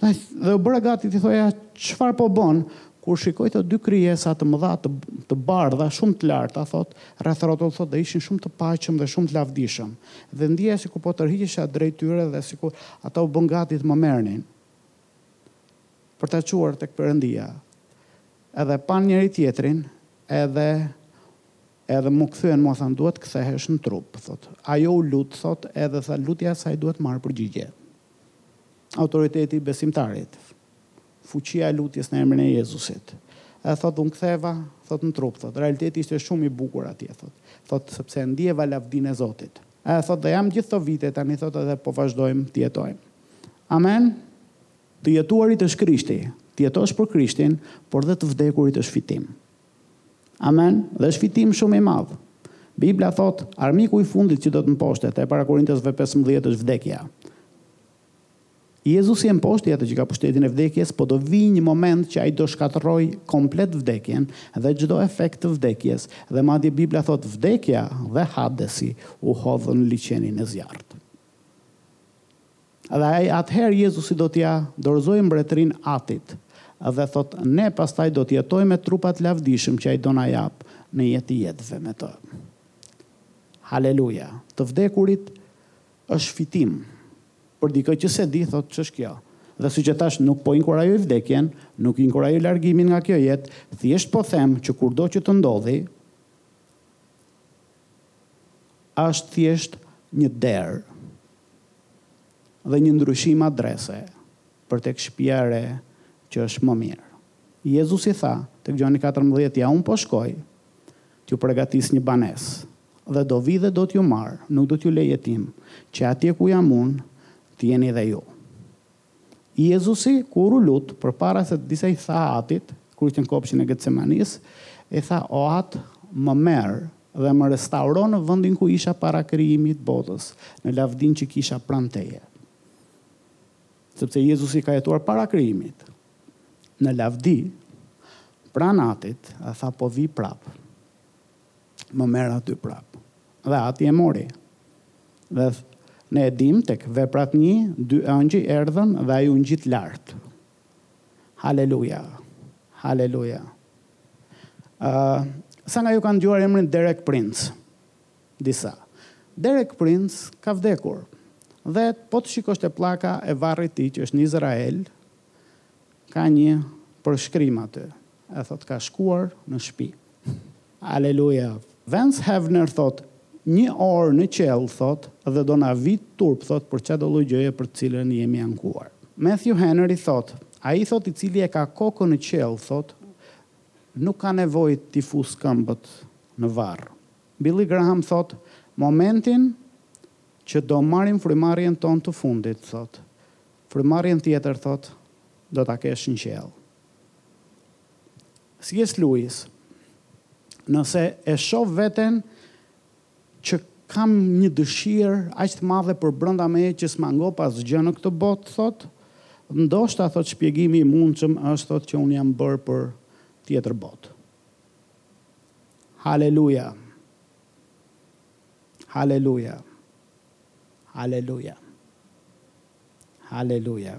Dhe u bëra gati t'i thoja çfarë po bën, kur shikoj dy krijesa të mëdha të të bardha shumë të larta thotë, rreth rrotull thotë dhe ishin shumë të paqmë dhe shumë të lavdishëm. Dhe ndjeja sikur po tërhiqesha drejt tyre dhe sikur ata u bënë gati të më merrnin për ta çuar tek Perëndia. Edhe panë njëri-tjetrin edhe edhe m'u kthyen mua thanë duhet të kthehesh në trup thotë. Ajo u lut thotë edhe tha lutja e saj duhet të marrë përgjigje. Autoriteti i besimtarit, fuqia e lutjes në emrin e Jezusit. E thotë, unë u ktheva, thotë në trup, thotë. Realiteti ishte shumë i bukur atje, thotë. Thotë sepse ndjeva lavdinë e Zotit. E thotë, dhe jam gjithë këto vite tani thotë edhe po vazhdojmë të jetojmë. Amen. Të jetuarit është Krishti. Të jetosh për Krishtin, por dhe të vdekurit është fitim. Amen, dhe është fitim shumë i madh. Bibla thotë, armiku i fundit që do të mposhtet, e para Korintësve pesëmbëdhjetë është vdekja. Jezusi e mposhti atë që ka pushtetin e vdekjes, po do vijë një moment që ai do shkatërrojë komplet vdekjen dhe çdo efekt të vdekjes, dhe madje Bibla thotë vdekja dhe Hadesi u hodhën në liqenin e zjarrtë. Dhe atëherë Jezusi do t'ia dorëzojë mbretërinë Atit dhe thotë ne pastaj do të jetojmë me trupa të lavdishëm që ai do na japë në jetë të jetëve me të. Haleluja! Të vdekurit është fitim. Për dikë që s'e di thotë ç'është kjo? Dhe siç e thashë nuk po inkurajoj vdekjen, nuk inkurajoj largimin nga kjo jetë, thjesht po them që kurdo që të ndodhi, Është thjesht një derë dhe një ndryshim adrese për tek shtëpia e re që është më mirë. Jezusi tha tek Gjoni katërmbëdhjetë, Ja unë po shkoj t'ju pregatis një banesë, dhe do vij dhe do t'ju marr, nuk do t'ju lë jetim, që atje ku jam unë, të jeni dhe ju. Jezusi, kur u lut, përpara se disa i tha Atit, kur ishte në kopshtin e Getsemanisë, i tha, O At, më merr dhe më restauro në vendin ku isha para krijimit të botës, në lavdinë që kisha pranë Teje. Sepse Jezusi ka jetuar para krijimit, në lavdi, pranë Atit, dhe tha, Po vij prapë. më merr aty prapë. Dhe ati e mori. Dhe ne e dimë tek Veprat një, dy ëngjëj erdhën dhe ai u ngjit lart. Haleluja! Haleluja! Ë, sa nga ju kanë dëgjuar emrin Derek Prince? Disa. Derek Prince ka vdekur. Dhe po të shikosh te pllaka e varrit të tij që është në Izrael, ka një përshkrim aty. E thotë ka shkuar në shpi. Aleluja. Vance Havner thotë, Një orë në qiell, thotë, dhe do na vijë turp, thotë, për çdo lloj gjëje për të cilën jemi ankuar. Matthew Henry thotë, Ai, thotë, i cili e ka kokën në qiell, thotë, nuk ka nevojë t'i fusë këmbët në varr. Billy Graham thotë, Momentin që do marrim frymëmarrjen tonë të fundit, thotë, frymëmarrjen tjetër, thotë, do ta kesh në qiell. CS Lewis, Nëse e shoh veten që kam një dëshirë aq të madhe përbrenda meje që s'ma ngop asgjë në këtë botë, thotë, ndoshta, thotë, shpjegimi i mundshëm është, thotë, që unë jam bërë për tjetër botë. Haleluja! Haleluja! Haleluja! Haleluja!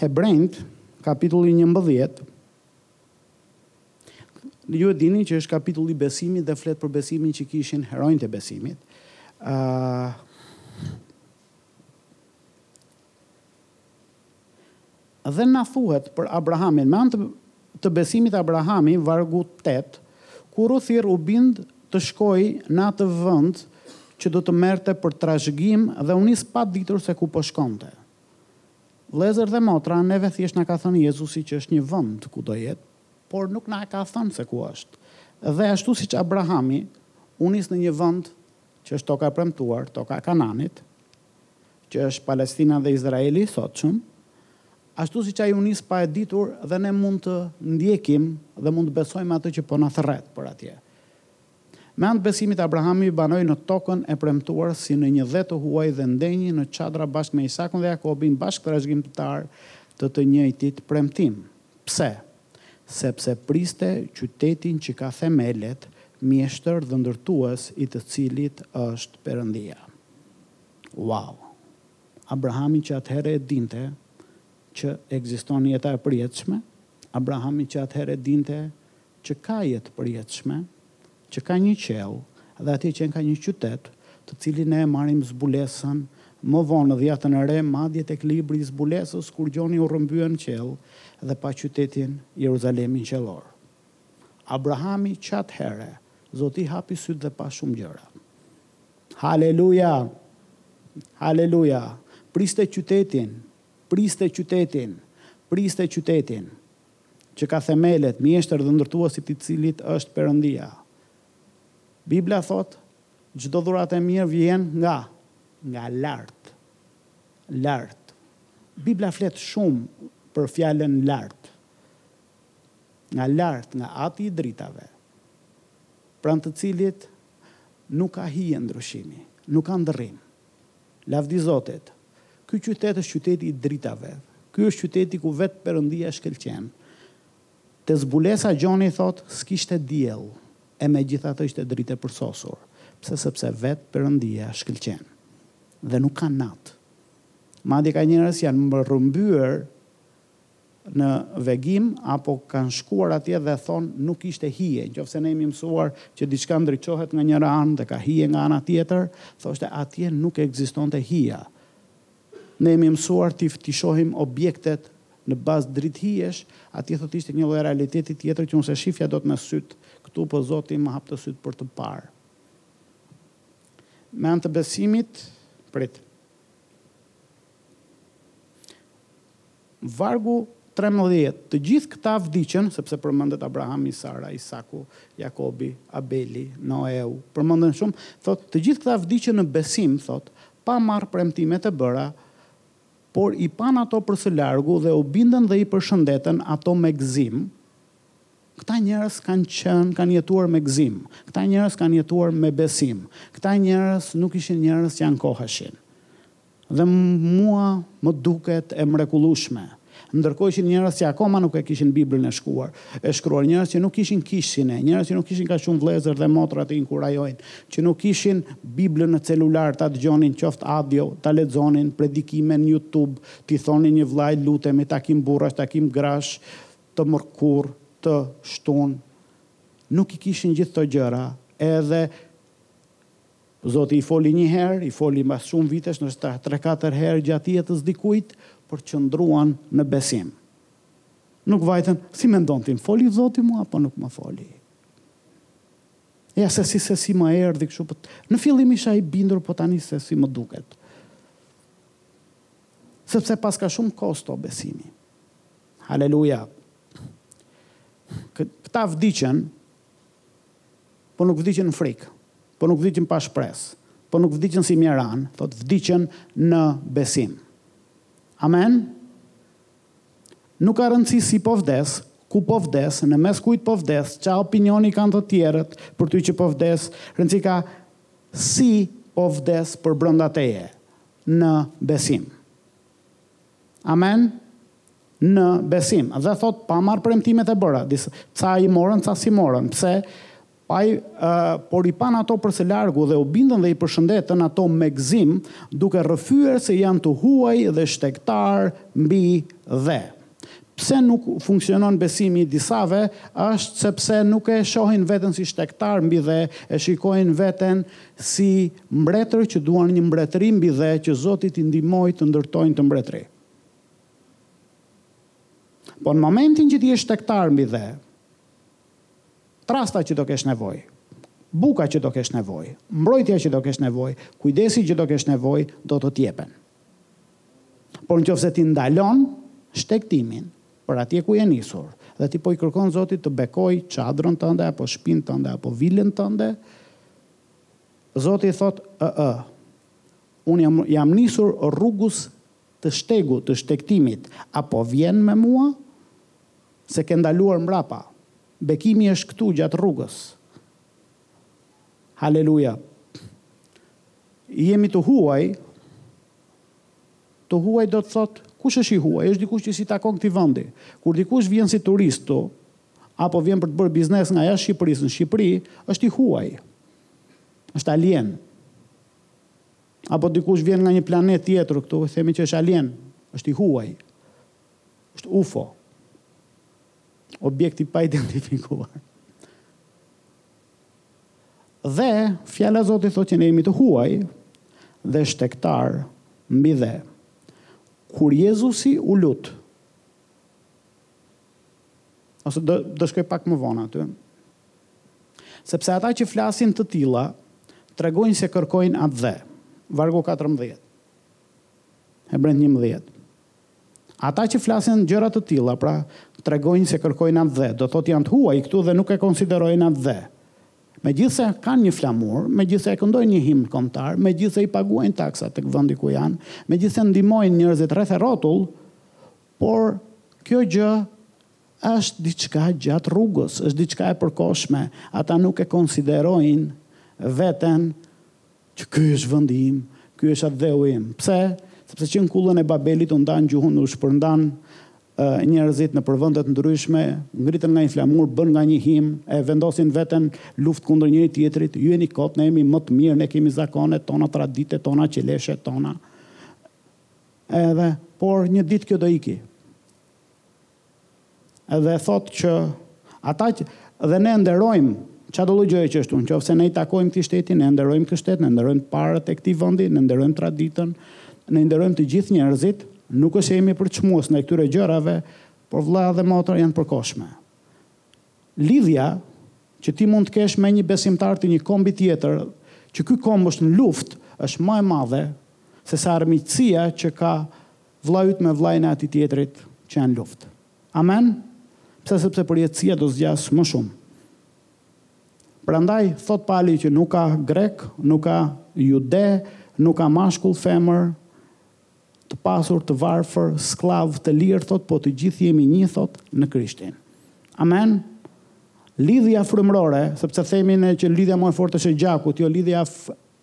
Hebrenjtë, kapitulli njëmbëdhjetë, ju e dini që është kapitulli i besimit dhe flet për besimin që kishin heronjtë e besimit. ë, Dhe na thuhet për Abrahamin me anë të të besimit Abrahami, vargu tetë, Kur u thirr u bind të shkojë në atë vend që do të merrte për trashëgim dhe u nis pa ditur se ku po shkonte. Vëllezër dhe motra, neve thjesht na ka thënë Jezusi që është një vend ku do jetë, por nuk na ka thënë se ku është. Dhe ashtu siç Abrahami u nis në një vend që është toka e premtuar, toka e Kananit, që është Palestina dhe Izraeli i sotëm, Ashtu siç ai u nis pa e ditur dhe ne mund të ndjekim dhe mund të besojmë atë që po na thërret për atje. Me anë të besimit Abrahami banoi në tokën e premtuar si në një dhe të huaj dhe ndenji në çadra bashkë me Isakun dhe Jakobin bashkëtrashëgimtarë të të njëjtit premtim. Pse? Sepse priste qytetin që ka themelet, mjeshtër dhe ndërtues i të cilit është Perëndia. Uau! Abrahami që atëherë e dinte që ekziston jeta e përjetshme, Abrahami që atëherë e dinte që ka jetë të përjetshme, që ka një qiell dhe atje qenka një qytet, të cilin ne e marrim zbulesën më vonë në Dhiatën e Re, madje tek libri i Zbulesës kur Gjoni u rrëmbye në qiell dhe pa qytetin Jeruzalemin qiellor. Abrahami që atëherë, Zoti i hapi sytë dhe pa shumë gjëra. Haleluja! Haleluja! Priste qytetin! Priste qytetin! Priste qytetin! Që ka themelet, mjeshtër dhe ndërtues i të cilit është Perëndia. Bibla thotë, Çdo dhuratë e mirë vjen nga, nga lart. Lart. Bibla flet shumë për fjalën lart. Nga lart, nga Ati i dritave, pranë të cilit Nuk ka hije ndryshimi. Nuk ka ndërrim. Lavdi Zotit. Ky qytet është qyteti i dritave. Ky është qyteti ku vetë Perëndia shkëlqen. Te zbulesa Gjoni thotë s'kishte diell, e megjithatë ishte dritë e përsosur. Pse sepse vetë Perëndia shkëlqen. Dhe nuk ka natë. Madje ka njerëz që janë rrëmbyer në vegim apo kanë shkuar atje dhe thonë nuk ishte hije, në qoftë se ne jemi mësuar që diçka ndriçohet nga njëra anë dhe ka hije nga ana tjetër, thoshte atje nuk ekzistonte hija. Ne jemi mësuar t'i t'i shohim objektet në bazë dritëhijesh, atje thotë ishte një lloj realiteti tjetër që unë s'e shifja dot me sytë këtu po Zoti më hapte sytë për të parë. Me anë të besimit, prit. Vargu trembëdhjetë, Të gjithë këta vdiqën, sepse përmendet Abrahami, Sara, Isaku, Jakobi, Abeli, Noeu, përmenden shumë, thotë, të gjithë këta vdiqën në besim, thotë, pa marrë premtimet e bëra, por i panë ato për së largu dhe u bindën dhe i përshëndetën ato me gëzim, këta njerëz kanë qenë, kanë jetuar me gëzim, këta njerëz kanë jetuar me besim, këta njerëz nuk ishin njerëz që ankoheshin. Dhe mua më duket e mrekullueshme. Ndërkohë që njerëz që akoma nuk e kishin Biblën e shkuar, e shkruar, njerëz që nuk kishin kishën e, njerëz që nuk kishin kaq shumë vëllezër dhe motra t'i inkurajojnë, që nuk kishin Biblën në celular ta dëgjonin qoftë audio, ta lexonin, predikime në YouTube, t'i thonin një vëllai lutemi takim burrash, takim grash, të mërkurë, të shtunë. Nuk i kishin gjithë këto gjëra, edhe. Zoti i foli një herë, i foli mbas shumë vitesh, ndoshta tre katër herë gjatë jetës dikujt, por qëndruan në besim. Nuk vajtën, si mendon ti, më foli Zoti mua apo nuk më foli? Ja se si se si më erdhi kështu, po në fillim isha i bindur, po tani se si më duket. Sepse paska shumë kosto besimi. Haleluja. Këta vdiqën, Po nuk vdiqën në frikë, po nuk vdiqën pa shpresë, po nuk vdiqën si mjeranë, thotë vdiqën në besim. Amen? Nuk ka rëndësi si po vdes, ku po vdes, në mes kujt po vdes, ça opinioni kanë të tjerët për ty që po vdes, rëndësi ka si po vdes përbrenda teje, në besim. Amen në besim. Dhe thotë, pa marrë premtimet e bëra. Disa, ca i morën, ca s'i morën. Pse? Ai, uh, por i panë ato për së largu dhe u bindën dhe i përshëndetën ato me gëzim, duke rrëfyer se janë të huaj dhe shtegtarë mbi dhe. Pse nuk funksionon besimi i disave është sepse nuk e shohin veten si shtegtarë mbi dhe, e shikojnë veten si mbretër që duan një mbretëri mbi dhe që Zoti t'i ndihmojë të ndërtojnë atë mbretëri. Po në momentin që ti je shtegtar mbi dhe, trasta që do kesh nevojë, buka që do kesh nevojë, mbrojtja që do kesh nevojë, kujdesi që do kesh nevojë do të të jepen. Por nëse ti ndalon shtegtimin për atje ku je nisur dhe ti po i kërkon Zotit të bekojë çadrën tënde apo shpinë tënde apo vilën tënde, Zoti thotë, ëë, unë jam jam nisur rrugës të shtegut, të shtegtimit, a po vjen me mua? Se ke ndaluar mbrapa. Bekimi është këtu gjatë rrugës. Haleluja! Jemi të huaj, të huaj do të thotë, kush është i huaj? Është dikush që s'i takon këtij vendi. Kur dikush vjen si turist ktu, apo vjen për të bërë biznes nga jashtë Shqipërisë në Shqipëri, është i huaj. është alien. Apo dikush vjen nga një planet tjetër këtu, themi që është alien, është i huaj. është UFO. objekt i paidentifikuar. Dhe fjala e Zotit thotë që ne jemi të huaj dhe shtegtarë mbi dhe. Kur Jezusi u lut, ose do, do shkoj pak më vonë aty, sepse ata që flasin të tilla tregojnë se kërkojnë atdhe. Vargu 14. Hebrenjtë 11. Ata që flasin gjëra të tilla, pra, tregojnë se kërkojnë atdhe, do thotë janë të huaj këtu dhe nuk e konsiderojnë atdhe. Megjithëse kanë një flamur, megjithëse e këndojnë një himn kombëtar, megjithëse i paguajnë taksat tek vendi ku janë, megjithëse ndihmojnë njerëzit rreth e rrotull, por kjo gjë është diçka gjatë rrugës, është diçka e përkohshme, ata nuk e konsiderojnë veten Që ky është vendi im, ky është atdheu im. Pse? Sepse që në Kullën e Babelit u ndanë gjuhët, u shpërndanë njerëzit nëpër vende të ndryshme, ngritën nga një flamur, bënë nga një him, e vendosin veten në luftë kundër njëri-tjetrit, ju jeni kot, ne jemi më të mirë, ne kemi zakonet tona, traditet tona, qeleshet tona. Edhe, por një ditë kjo do iki. edhe thotë që ata që dhe ne nderojmë çfarëdolloj gjëje që është, në qoftë se ne i takojmë këtij shteti, ne nderojmë këtë shtet, ne nderojmë të parët e këtij vendi, ne nderojmë traditën, ne nderojmë të gjithë njerëzit, nuk është se jemi përçmues ndaj këtyre gjërave, por vëllezër dhe motra janë të përkohshme. Lidhja që ti mund të kesh me një besimtar të një kombi tjetër, që ky komb është në luftë, është më e madhe se sa armiqësia që ka Vlla yt me vllain e atij tjetrit që janë në luftë. Amen? Pse sepse përjetësia do zgjasë më shumë. Prandaj thotë Pali që nuk ka grek, nuk ka jude, nuk ka mashkull, femër, të pasur, të varfër, skllav, të lirë thotë, po të gjithë jemi një thotë në Krishtin. Amen? Lidhja frymërore, sepse themi ne që lidhja më e fortë është e gjakut, jo lidhja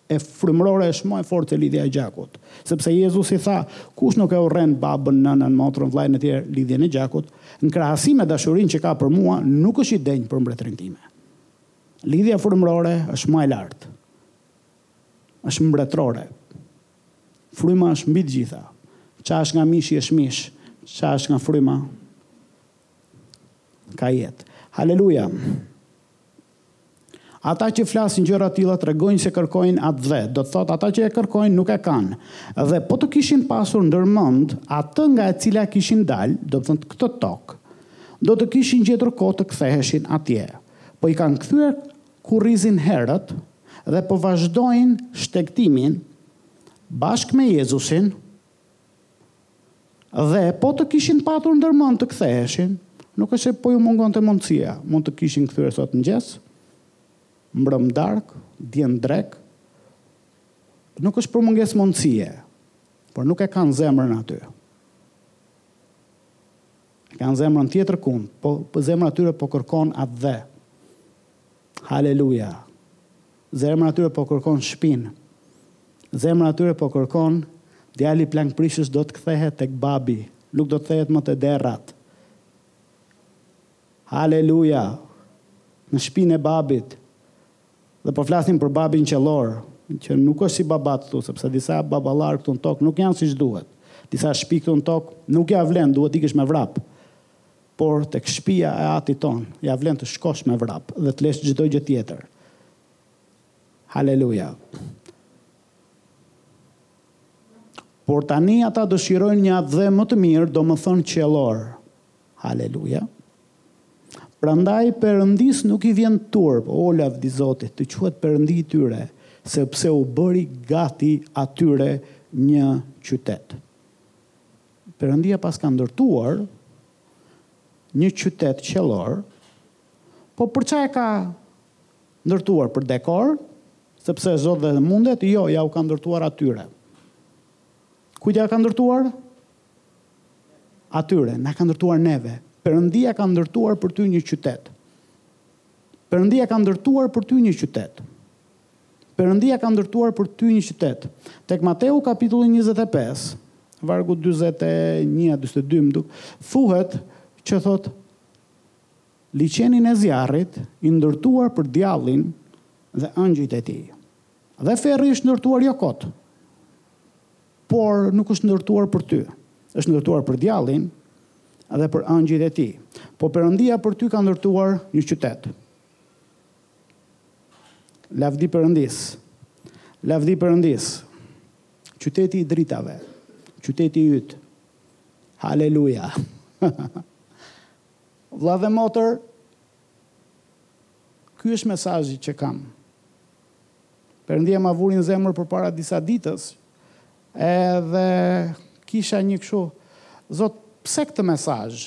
e frymërore është më e fortë se lidhja e gjakut. Sepse Jezusi tha, kush nuk e urren babën, nënën, motrën, vëllain etj, lidhjen e gjakut, në krahasim me dashurinë që ka për mua, nuk është i denjë për mbretërinë time. Lidhja frymërore është më e lartë. Është mbretërore. Fryma është mbi të gjitha. Ça është nga mishi është mish, ça është nga fryma ka jetë. Haleluja. Ata që flasin gjëra të tilla tregojnë se kërkojnë atdhe, do të thotë ata që e kërkojnë nuk e kanë. Dhe po të kishin pasur ndër mend atë nga e cila kishin dalë, do të thotë këtë tokë, do të kishin gjetur kohë të ktheheshin atje. Po i kanë kthyer kurrizin herët dhe po vazhdojnë shtegtimin bashkë me Jezusin Dhe, po të kishin patur ndërmend të ktheheshin, nuk është se po ju mungonte mundësia, mund të kishin kthyer sot mëngjes, mbrëmë darkë, dje në drekë, nuk është për mungesë mundësie, por nuk e kanë zemrën aty. E kanë zemrën tjetërkund, po, po zemra e tyre po kërkon atdhe. Haleluja! Zemra e tyre po kërkon shpinë. Zemra e tyre po kërkon Djali plangprishës do të kthehet tek babi, nuk do të kthehet më te derrat. Haleluja! Në shpinë e babit. Dhe po flasim për babin qiellor, që nuk është si babat këtu, sepse disa baballarë këtu në tokë nuk janë siç duhet. Disa shpi këtu në tokë nuk ia vlen, duhet të ikësh me vrap. Por tek shpija e Atit tonë, ja vlen të shkosh me vrap dhe të lesh çdo gjë tjetër. Haleluja! Por tani ata dëshirojnë një atdhe më të mirë, domethënë qiellor. Haleluja! Prandaj Perëndisë nuk i vjen turp, o lavdi Zotit, të quhet Perëndi i tyre, sepse u bëri gati atyre një qytet. Perëndia paska ndërtuar një qytet qiellor, po për ça e ka ndërtuar për dekor, sepse është Zot dhe mundet, jo, ja u ka ndërtuar atyre. Kujt ja ka ndërtuar? Atyre, na ka ndërtuar neve. Perëndia ka ndërtuar për ty një qytet. Perëndia ka ndërtuar për ty një qytet. Perëndia ka ndërtuar për ty një qytet. Tek Mateu kapitulli njëzet e pesë, vargu dyzet e një a dyzet e dy, më duk, thuhet që thotë liqenin e zjarrit i ndërtuar për djallin dhe ëngjëjt e tij. Dhe ferri është ndërtuar jo kot, por nuk është ndërtuar për ty. Është ndërtuar për djallin dhe për ëngjëjt e tij. Po Perëndia për ty ka ndërtuar një qytet. Lavdi Perëndisë! Lavdi Perëndisë! Qyteti i dritave, qyteti yt. Haleluja! Vëlla dhe motër, ky është mesazhi që kam. Perëndia ma vuri në zemër përpara disa ditës, edhe kisha një kështu, Zot, pse këtë mesazh?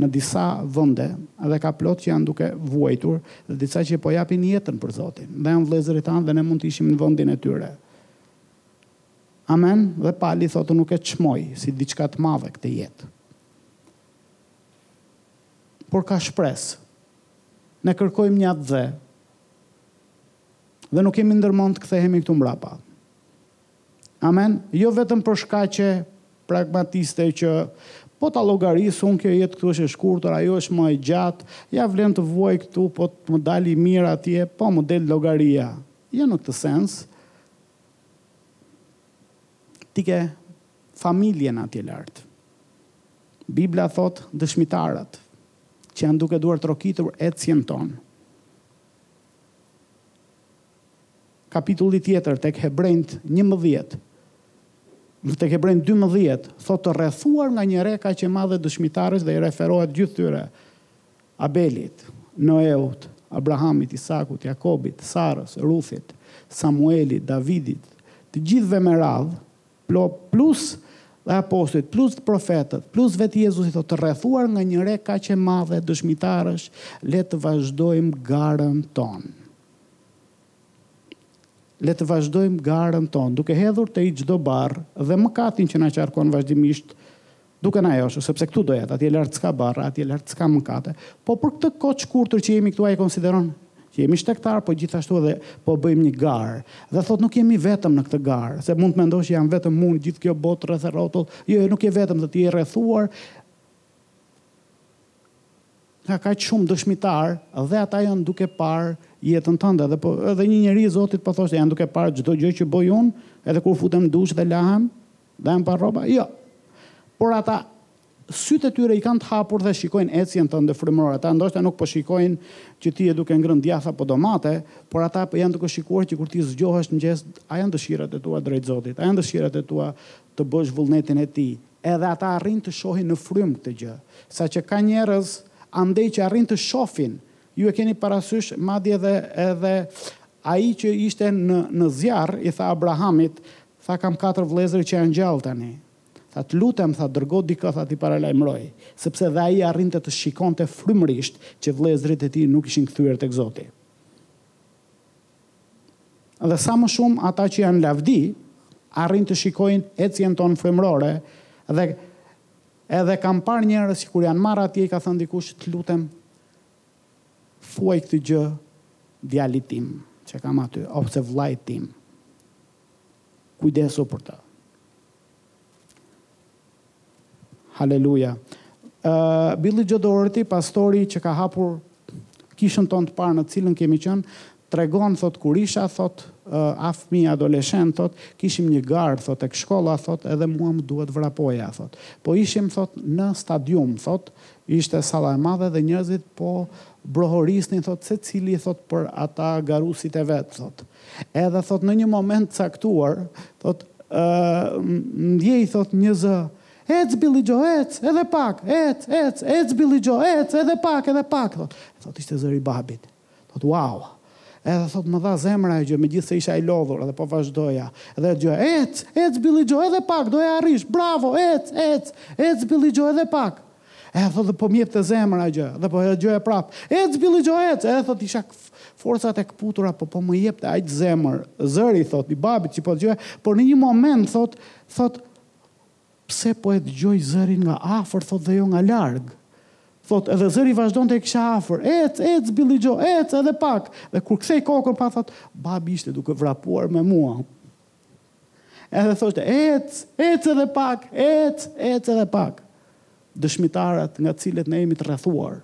në disa vende dhe ka plot që janë duke vuajtur dhe disa që po japin jetën për Zotin dhe janë vëllezërit tanë dhe ne mund të ishim në vendin e tyre. Amen dhe Pali thotë nuk e çmoj si diçka të madhe këtë jetë. Por ka shpresë. Ne kërkojmë një atdhe. Dhe nuk kemi ndërmend të kthehemi këtu mbrapa. Amen, jo vetëm për shkaqe pragmatiste që po ta llogaris unë kjo jetë këtu është e shkurtër, ajo është më e gjatë, ja vlen të vuaj këtu, po të më dali mirë atje, po më del llogaria. Jo në këtë sens. Ti ke familjen atje lart. Bibla thot dëshmitarët që janë duke duartrokitur ecjen tonë. Kapitulli tjetër tek Hebrenjtë njëmbëdhjetë, në tek Hebrenjtë dymbëdhjetë, thotë të rrethuar nga një re kaq e madhe dëshmitarësh dhe i referohet gjithë tyre, Abelit, Noeut, Abrahamit, Isakut, Jakobit, Sarës, Ruthit, Samuelit, Davidit, të gjithëve me radhë, Plus dhe apostujt, plus profetët, plus vetë Jezusi thotë, të rrethuar nga një re kaq e madhe dëshmitarësh, le të vazhdojmë garën tonë. Le të vazhdojmë garën tonë, duke hedhur tej çdo barrë dhe mëkatin që na qarkon vazhdimisht Duke na joshur, sepse këtu do jetë, atje lart s'ka barra, atje lart s'ka mëkate. Po për këtë kohë të shkurtër që jemi këtu ai e konsideron që jemi shtegtarë, po gjithashtu edhe po bëjmë një garë. Dhe thotë nuk jemi vetëm në këtë garë, se mund të mendosh që jam vetëm unë, gjithë kjo botë rreth e rrotull. Jo, jo, nuk je vetëm, thotë je rrethuar nga kaq shumë dëshmitarë dhe ata janë duke parë jetën tënde dhe po edhe një njerëz i Zotit po thoshte janë duke parë çdo gjë që bëj unë, edhe kur futem në dush dhe lahem, Jam pa rroba? Jo. Por ata sytë e tyre i kanë të hapur dhe shikojnë ecjen tënde frymërore. Ata ndoshta nuk po shikojnë që ti je duke ngrënë djathë apo domate, por ata po janë duke shikuar që kur ti zgjohesh në mëngjes, a janë dëshirat e tua drejt Zotit, a janë dëshirat e tua të bësh vullnetin e Tij. Edhe ata arrijnë të shohin në frymë këtë gjë, saqë ka njerëz andej që arrijnë të shofin. Ju e keni parasysh, madje edhe edhe ai që ishte në në zjarr i tha Abrahamit, Tha kam katër vëllezër që janë gjallë tani. Tha të lutem tha dërgo dikë tha t'i paralajmërojë, sepse dhe ai arrinte të shikonte frymërisht që vëllezërit e tij nuk ishin kthyer tek Zoti. Dhe sa më shumë ata që janë në lavdi arrijnë të shikojnë ecjen tonë frymërore dhe edhe kam parë njerëz që kur janë marrë atje i ka thënë dikush të lutem thuaj këtë gjë djalit tim që kam aty ose vëllait tim. Kujdesu për të. Haleluja. Uh, Billy Joe Doherty, pastori që ka hapur kishën tonë të parë në të cilën kemi qenë, tregon thot kur isha thot uh, afmi adoleshent thot kishim një garë thot tek shkolla thot edhe mua më duhej vrapoja thot. Po ishim thot në stadium thot ishte salla e madhe dhe njerëzit po brohorisnin thot secili thot për ata garuesit e vet thot. Uh, Edhe thot në një moment të caktuar, thot ë ndjej thot një zë, ec Billy Joe, ec, edhe pak, ec, ec, ec Billy Joe, ec, edhe pak, edhe pak, thot. Thot ishte zëri i babit. Thot wow. Edhe thot më dha zemër ajo gjë, megjithëse isha i lodhur edhe po vazhdoja. Edhe ajo gjë, ec, ec Billy Joe, edhe pak, do ja arrish. Bravo, ec, ec, ec Billy Joe, edhe pak. E thotë po më jepte zemër ajo gjë dhe po e dëgjoja prap. Ec Billy Joe ec. E thotë kisha forcat e këputura po po më jepte aq zemër. Zëri thotë i babit që po dëgjoja, por në një moment thotë thotë pse po e dëgjoj zërin nga afër thotë dhe jo nga larg. Thot, edhe zëri vazhdonte e kisha afër, ec, ec, Billy Joe, ec, edhe pak. Dhe kur ktheva kokën, pashë thot, babi ishte duke vrapuar me mua. Edhe thoshte, ec, ec edhe pak, ec, ec edhe pak. Dëshmitarat nga të cilët ne jemi të rrethuar,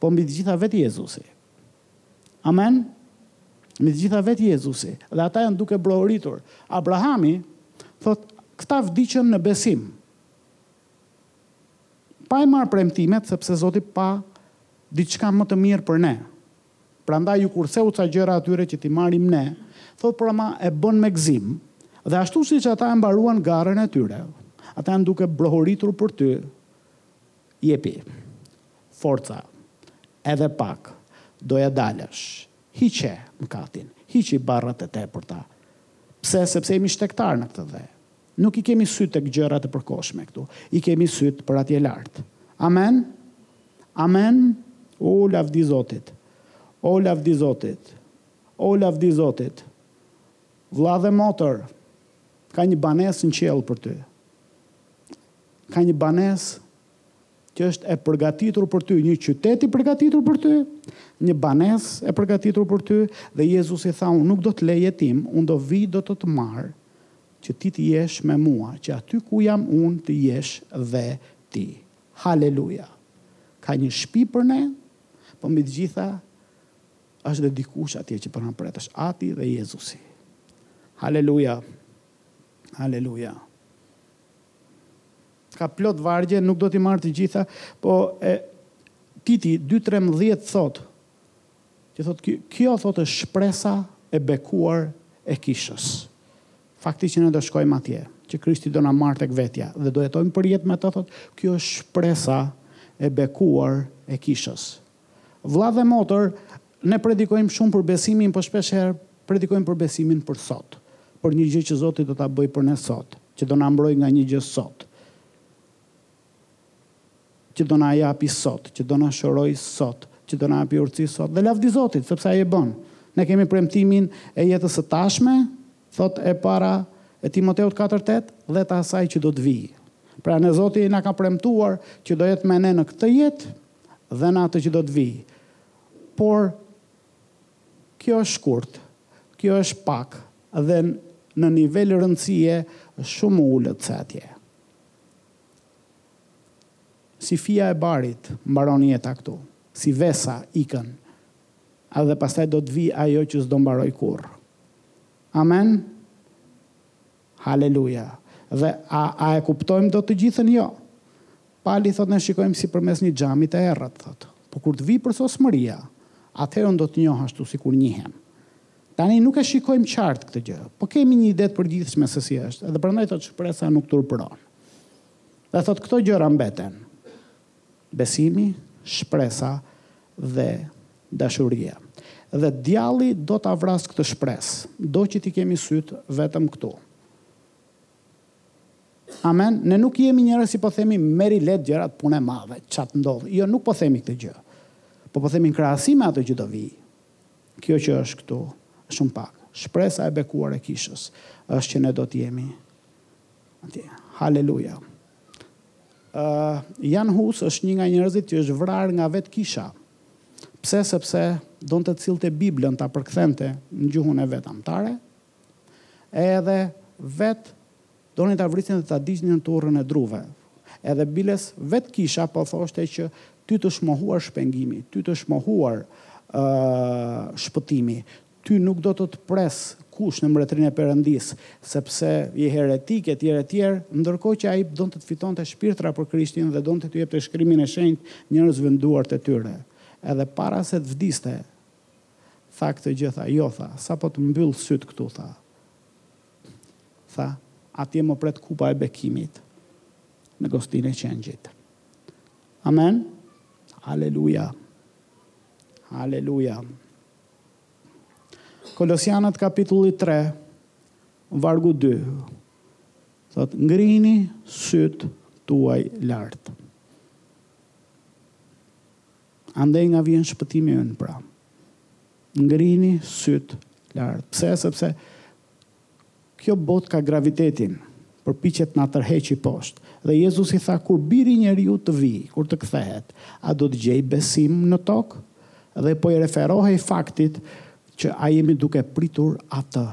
po mbi të gjitha vetë Jezusi. Amen? Mbi të gjitha vetë Jezusi. Dhe ata janë duke brohoritur. Abrahami, thot, këta vdiqën në besim. Pa i marrë premtimet, sepse Zoti pa diçka më të mirë për ne. Prandaj ju kurseu ca gjëra atyre që t'i marrim ne, thotë por ama e bën me gëzim. Dhe ashtu siç ata e mbaruan garën e tyre, ata janë duke brohoritur për ty, jepi. Forca. Edhe pak. Do ja dalësh. Hiqe mkatin. Hiqi barrat e tepërta. Pse, sepse jemi shtegtarë në këtë dhe. Nuk i kemi sytë tek gjërat e përkohshme këtu. I kemi sytë për atje lart. Amen? Amen? O lavdi Zotit. O lavdi Zotit. O lavdi Zotit. Vlla dhe motër, ka një banesë në qiell për ty. Ka një banesë që është e përgatitur për ty, një qytet i përgatitur për ty, një banesë e përgatitur për ty dhe Jezusi tha, unë nuk do të le jetim, unë do vi, do të të marr Që ti të jesh me mua, që aty ku jam unë të jesh dhe ti. Haleluja! Ka një shpi për ne, po mbi të gjitha është dhe dikush atje që po na pret, është Ati dhe Jezusi. Haleluja! Haleluja! Ka plot vargje, nuk do t'i marr të gjitha, po te Titi 2:13 thot, Që thotë ky, kjo thotë është shpresa e bekuar e kishës. Fakti që ne do shkojmë atje, që Krishti do na marrë tek vetja dhe do jetojmë përjetë me të, thotë, kjo është shpresa e bekuar e kishës. Vëlla dhe motër, ne predikojmë shumë për besimin, po shpesh herë predikojmë për besimin për sot, për një gjë që Zoti do ta bëjë për ne sot, që do na mbrojë nga një gjë sot. Që do na japi sot, që do na shëroj sot, që do na japi urtësi sot dhe lavdi Zotit, sepse ai e bën. Ne kemi premtimin e jetës së tashme, thotë e para e Timoteut katër tetë, dhe të asaj që do të vijë. Pra ne Zoti na ka premtuar që do jetë me ne në këtë jetë dhe në atë që do të vijë. Por kjo është shkurt, kjo është pak dhe në nivel rëndësie shumë ulët se atje. Si fija e barit mbaron jeta këtu, si vesa ikën dhe pastaj do të vijë ajo që s'do mbarojë kurrë. Amen? Haleluja! Dhe a a e kuptojmë dot të gjithën? Jo. Pali thotë ne shikojmë si përmes një xhami të errët, thotë. Po kur të vijë përsosmëria, atëherë unë do të njoh ashtu sikur njihem. Tani nuk e shikojmë qartë këtë gjë, po kemi një ide të përgjithshme se si është, edhe prandaj thotë shpresa nuk turpëron. Dhe thotë këto gjëra mbeten. Besimi, shpresa dhe dashuria. Dhe djalli do ta vrasë këtë shpresë, do që t'i kemi sytë vetëm këtu. Amen. Ne nuk jemi njerëz si po themi merri lehtë gjërat punë e madhe, ça t'ndodhë. Jo, nuk po themi këtë gjë. Po po themi në krahasim me ato që do vijë. Kjo që është këtu, shumë pak. Shpresa e bekuar e Kishës, është që ne do të jemi atje. Haleluja! Ë, Jan Hus është një nga njerëzit që është vrarë nga vetë Kisha. Pse? Sepse donte të sillte Biblën ta përkthente në gjuhën e vet amtare. Edhe vetë donin ta vrisnin dhe ta digjnin në turrën e druve. Edhe biles vetë kisha po thoshte që ty t'është mohuar shpengimi, ty t'është mohuar shpëtimi, ty nuk do të të presë kush në mbretërinë e Perëndisë, sepse je heretik etj etj, ndërkohë që ai donte të fitonte shpirtra për Krishtin dhe donte t'u jepte Shkrimin e Shenjtë njerëzve në duart e tyre. Edhe para se të vdiste, Tha këtë gjë, tha, jo, tha, sapo të mbyll sytë këtu, tha. Tha, atje më pret kupa e bekimit në gostinë e qengjit. Amen. Aleluja. Aleluja. Kolosianët kapitulli 3, vargu 2, thotë, ngrini sytë tuaj lart. Andej nga vjen shpëtimi ynë pra. Ngrini sytë lart. Pse? Sepse kjo botë ka gravitetin, përpiqet të na tërheqi poshtë. Dhe Jezusi tha kur Biri i Njeriut të vijë, kur të kthehet, a do të gjejë besim në tokë? Dhe po i referohej faktit që a jemi duke pritur atë.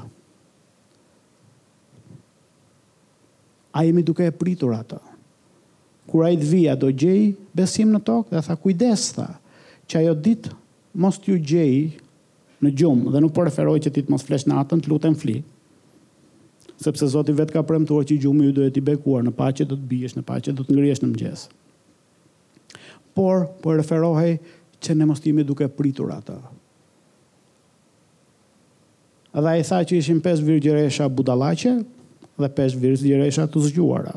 A jemi duke e pritur atë? Kur ai të vijë, a do gjejë besim në tokë? Dhe tha, Kujdes, tha, që ajo ditë mos t'ju gjejë në gjumë, dhe nuk po referohej që ti të mos flesh natën, të lutem fli. Sepse Zoti vetë ka premtuar që gjumi yt do jetë i bekuar, në paqe do të biesh, në paqe do të ngrihesh në mëngjes. Por, po referohej që ne mos të jemi duke pritur atë. Dhe ai tha që ishin pesë virgjëresha budallaqe dhe pesë virgjëresha të zgjuara.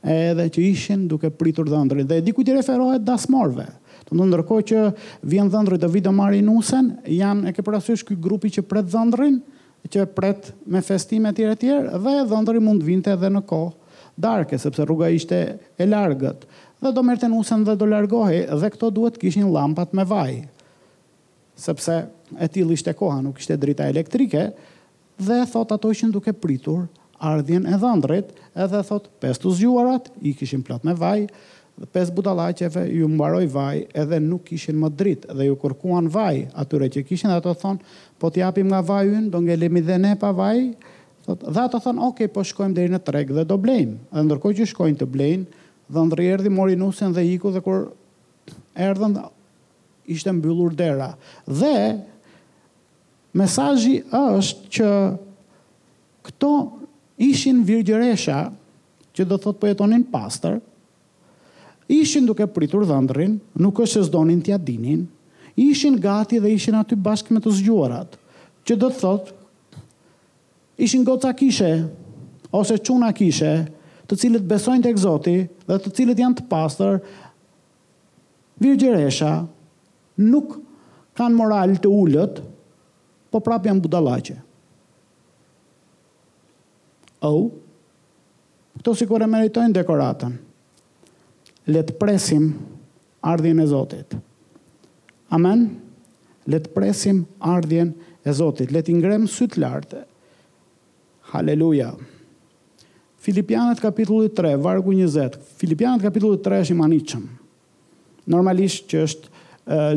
Edhe që ishin duke pritur dhëndrin dhe diku i referohet dasmorëve. Domethënë ndërkohë që vjen dhëndri do vi do marri nusen, janë e ke parasysh ky grupi që pret dhëndrin, që pret me festim etj etj dhe dhëndri mund të vinte edhe në kohë darke sepse rruga ishte e largët dhe do merrte nusen dhe do largohej dhe këto duhet të kishin llampat me vaj. sepse e tillë ishte koha, nuk kishte drita elektrike, dhe thotë ato ishin duke pritur ardhjen e dhëndrit, edhe thotë pesë të zgjuarat i kishin plot me vaj, pesë budallaqeve ju mbaroi vaji edhe nuk kishin më dritë dhe ju kërkuan vaj atyre që kishin dhe ato thonë po të japim nga vaji ynë do ngelemi dhe ne pa vaj, thotë dhe ato thonë ok po shkojmë deri në treg dhe do blejmë, dhe ndërkohë që shkojnë të blejnë, dhëndri erdhi mori nusen dhe iku dhe kur erdhën Ishte mbyllur dera dhe mesazhi është që këto ishin virgjëresha, që do të thotë po jetonin pastër, ishin duke pritur dhëndrin, nuk është se s'donin t'ia dinin, ishin gati dhe ishin aty bashkë me të zgjuarat, që do të thotë ishin goca kishe ose çuna kishe, të cilët besojnë tek Zoti dhe të cilët janë të pastër, Virgjëresha nuk kanë moral të ulët po prapë janë budallaqe ou këto sikur e meritojnë dekoratën le të presim ardhjen e Zotit amen le të presim ardhjen e Zotit le t'i ngremë sytë lartë haleluja Filipianët kapitulli tre, vargu njëzet, Filipianët kapitulli tre është i mahnitshëm. Normalisht që është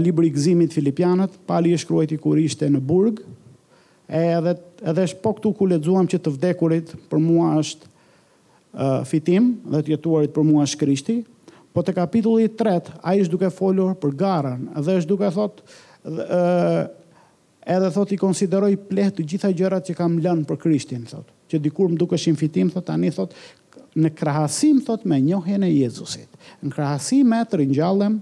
libri i gëzimit Filipianët, Pali e shkruajti kur ishte në burg, e edhe, edhe është po këtu ku lexuam që të vdekurit për mua është fitim dhe të jetuarit për mua është Krishti, po te kapitulli i tretë ai është duke folur për garën dhe është duke thot Edhe thotë i konsideroj pleh të gjitha gjërat që kam lënë për Krishtin, thotë, që dikur më dukeshin fitim, thotë, tani thotë, në krahasim thotë me njohjen e Jezusit, në krahasim me të ringjallem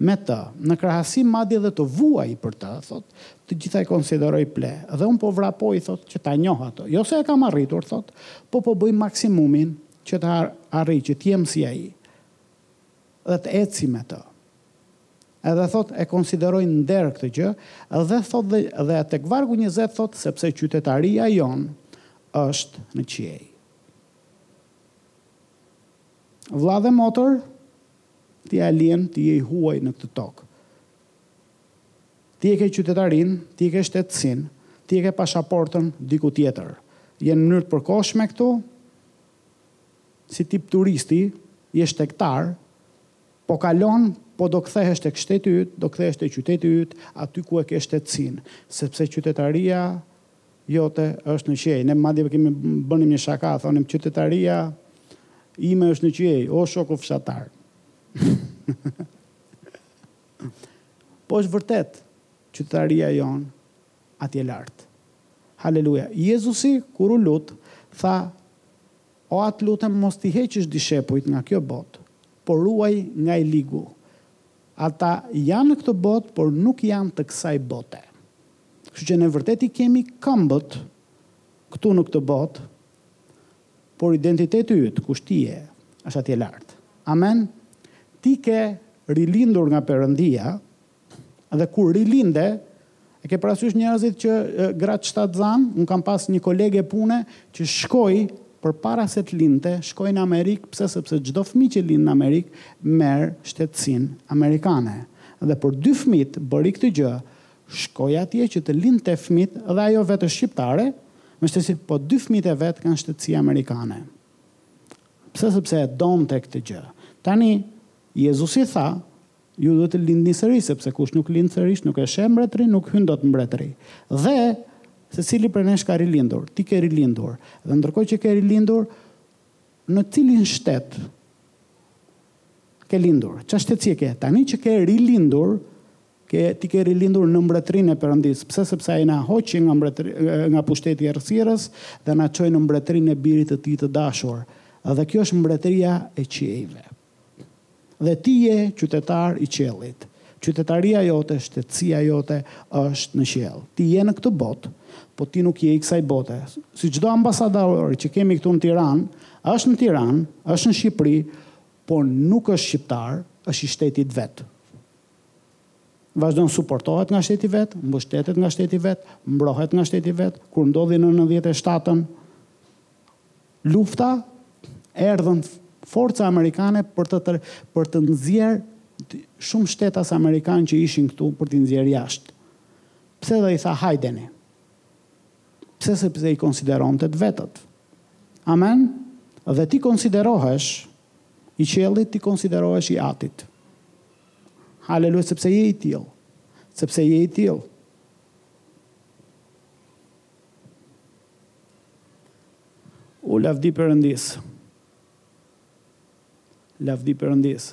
me të, në krahasim madje dhe të vuaj për të, thotë, të gjitha i konsideroj pleh. Dhe unë po vrapoj, thotë, që ta njoh atë. Jo se e kam arritur, thotë, po po bëj maksimumin që të arrij, që të jem si ai dhe të eci me të. Edhe thotë e konsideroj nder këtë gjë dhe thotë dhe dhe tek vargu njëzet thotë sepse qytetaria jonë është në qiej. Vlla dhe motër, ti je alien, ti je i huaj në këtë tokë. Ti e ke qytetarinë, ti e ke shtetësinë, ti e ke pashaportën diku tjetër. Je në mënyrë të përkohshme këtu, si tip turisti, je shtegtar, Po kalon, po do kthehesh tek shteti yt, do kthehesh te qyteti yt, aty ku e ke shtetësinë, sepse qytetaria jote është në qiej. Ne madje kemi bënim një shaka, thonim qytetaria ime është në qiej, o shoku fshatar. po është vërtet qytetaria jonë atje lart. Haleluja. Jezusi kur u lut, tha O At lutem mos t'i heqësh dishepujt nga kjo botë por ruaji nga i ligu ata janë në këtë botë por nuk janë të kësaj bote kështu që ne vërtet i kemi këmbët këtu në këtë botë por identiteti yt kush ti je është atje lart amen ti ke rilindur nga perëndia Dhe kur rilinde, e ke parasysh njerëzit që gratë shtatëzanë, unë kam pas një kolege pune që shkoi përpara se të lindte, shkoi në Amerikë, pse sepse çdo fëmijë që lind në Amerikë merr shtetësinë amerikane. Dhe për dy fëmijtë bëri këtë gjë, shkoi atje që të lindte fëmijët dhe ajo vetë është shqiptare, me shtetësi, po dy fëmijët e vet kanë shtetësi amerikane. Pse sepse e donte këtë gjë. Tani Jezusi tha, Ju duhet të lindni sërish, sepse kush nuk lind sërish, nuk e sheh mbretërinë, nuk hyn dot në mbretëri. Dhe, secili prej nesh ka rilindur. Ti ke rilindur. Dhe ndërkohë që ke rilindur, në cilin shtet ke lindur? Çfarë shtetësie ke? Tani që ke rilindur, ke, ti ke rilindur në mbretërinë e Perëndisë. Pse? Sepse ai na hoqi nga mbretëri, nga pushteti i errësirës dhe na çoi në mbretërinë e birit të tij të dashur. Dhe kjo është mbretëria e qiejve. Dhe ti je qytetar i qiellit. Qytetaria jote, shtetësia jote është në qiell. Ti je në këtë botë, po ti nuk je i kësaj bote. Si çdo ambasador që kemi këtu në Tiranë, është në Tiranë, është në Shqipëri, por nuk është shqiptar, është i shtetit vet. Vazhdon suportohet nga shteti vet, mbështetet nga shteti vet, mbrohet nga shteti vet, kur ndodhi në nëntëdhjetë e shtatën, Lufta, erdhën forca amerikane për të tër, për të nxjerr shumë shtetas amerikanë që ishin këtu për t'i nxjerr jashtë. Pse dhe i tha hajdeni? Pse sepse i konsideronte të vetët. Amen? Dhe ti konsiderohesh i qiellit, ti konsiderohesh i atit. Haleluja, sepse je i tillë. Sepse je i tillë. O lavdi perëndis. Lavdi perëndis.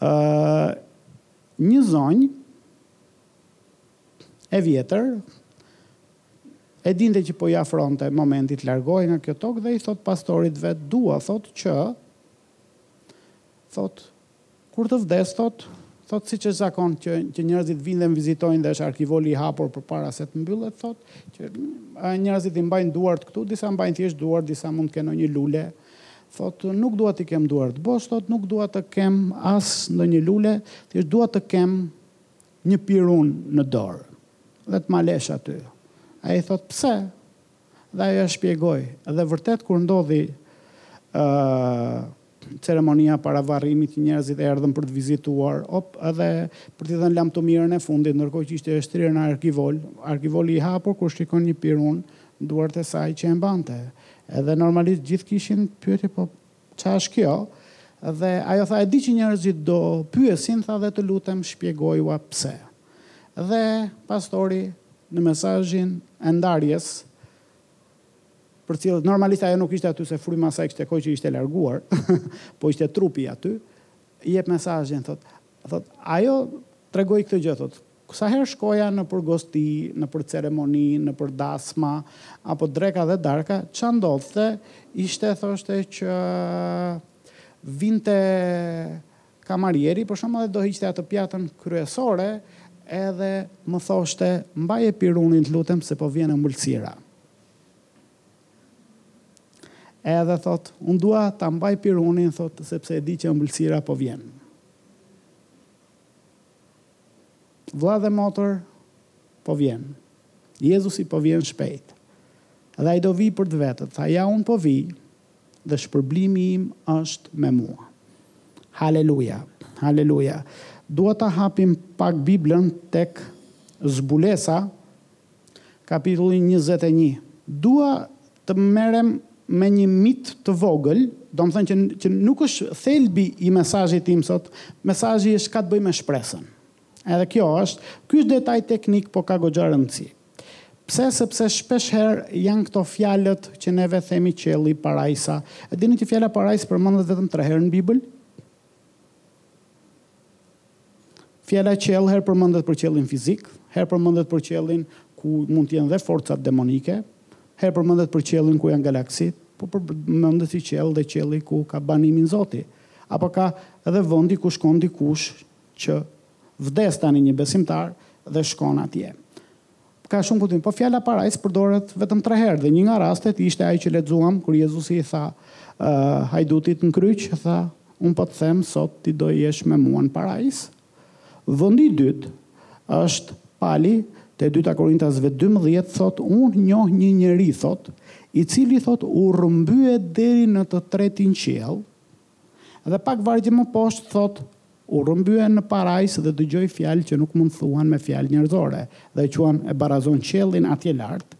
Ë uh, një zonjë e vjetër e dinte që po i afronte momenti t'largohej nga kjo tokë dhe i thot pastorit vet dua thot që thot Kur të vdes thotë, thotë siç është zakon që që njerëzit vijnë dhe më vizitojnë dhe është arkivoli i hapur përpara se të mbyllet thotë, që njerëzit i mbajnë duart këtu, disa mbajnë thjesht duart, disa mund të kenë ndonjë lule, thotë nuk dua t'i kem duart bosh, thotë nuk dua të kem as ndonjë lule, thjesht dua të kem një pirun në dorë dhe të ma lesh aty. Ai thotë pse? Dhe ajo ia shpjegoi, dhe vërtet kur ndodhi ceremonia para varrimit që njerëzit erdhën për të vizituar, op, edhe për t'i dhënë lamtumirën e fundit, ndërkohë që ishte e shtrirë në arkivol, arkivoli i hapur kur shikon një pirun në duart e saj që e mbante. Edhe normalisht gjithë kishin pyetje po Ç'a është kjo? Dhe ajo tha, e di që njerëzit do pyesin, tha dhe të lutem shpjegojua pse. Dhe pastori në mesazhin e ndarjes për të cilin normalisht ajo nuk ishte aty se fryma e saj kishte kohë që ishte larguar, po ishte trupi aty, i jep mesazhin, thotë, thotë, ajo tregoi këtë gjë, thotë, Sa herë shkoja nëpër gosti, nëpër ceremoni, nëpër dasma, apo dreka dhe darka, ç'a ndodhte, ishte thoshte që vinte kamarieri, për shembull dhe do hiqte atë pjatën kryesore, edhe më thoshte, mbaje pirunin të lutem se po vjen ëmbëlsira. Edhe thotë, unë dua ta mbaj pirunin thotë sepse e di që ëmbëlsira po vjen. Vëlla dhe motër, po vjen. Jezusi po vjen shpejt. Dhe ai do vijë për të vetët. Tha, ja unë po vij dhe shpërblimi im është me mua. Haleluja. Haleluja. Dua ta hapim pak Biblën tek Zbulesa Kapitulli njëzet e një. Dua të merrem me një mit të vogël, domethënë që nuk është thelbi i mesazhit tim sot, mesazhi është ka të bëjë me shpresën. Edhe kjo është, ky është detaj teknik po ka goxha rëndësi. Pse sepse shpesh herë janë këto fjalët që neve themi qelli, parajsa. E dini që fjala parajsë përmendet vetëm tre herë në Bibël? Fjala qiell herë përmendet për qiellin fizik, herë përmendet për qiellin ku mund të jenë dhe forcat demonike, herë përmendet për qiellin ku janë galaksitë, po përmendet si qiell dhe qielli ku ka banimin Zoti, apo ka edhe vendi ku shkon dikush që vdes tani një besimtar dhe shkon atje. Ka shumë kuptim, por fjala parajsë përdoret vetëm tre herë dhe një nga rastet ishte ai që lexuam kur Jezusi i tha uh, hajdutit në kryq, tha, unë po të them sot ti do jesh me mua në parajsë. Vendi i dytë është Pali te dyta Korintasve 12 thotë unë njoh një njeri thotë i cili thotë u rrëmbye deri në të tretin qiell Dhe pak vargje më poshtë thotë, U rrëmbye në parajsë dhe dëgjoi fjalë që nuk mund të thuhen me fjalë njerëzore, dhe e quan, e barazon qiellin atje lart,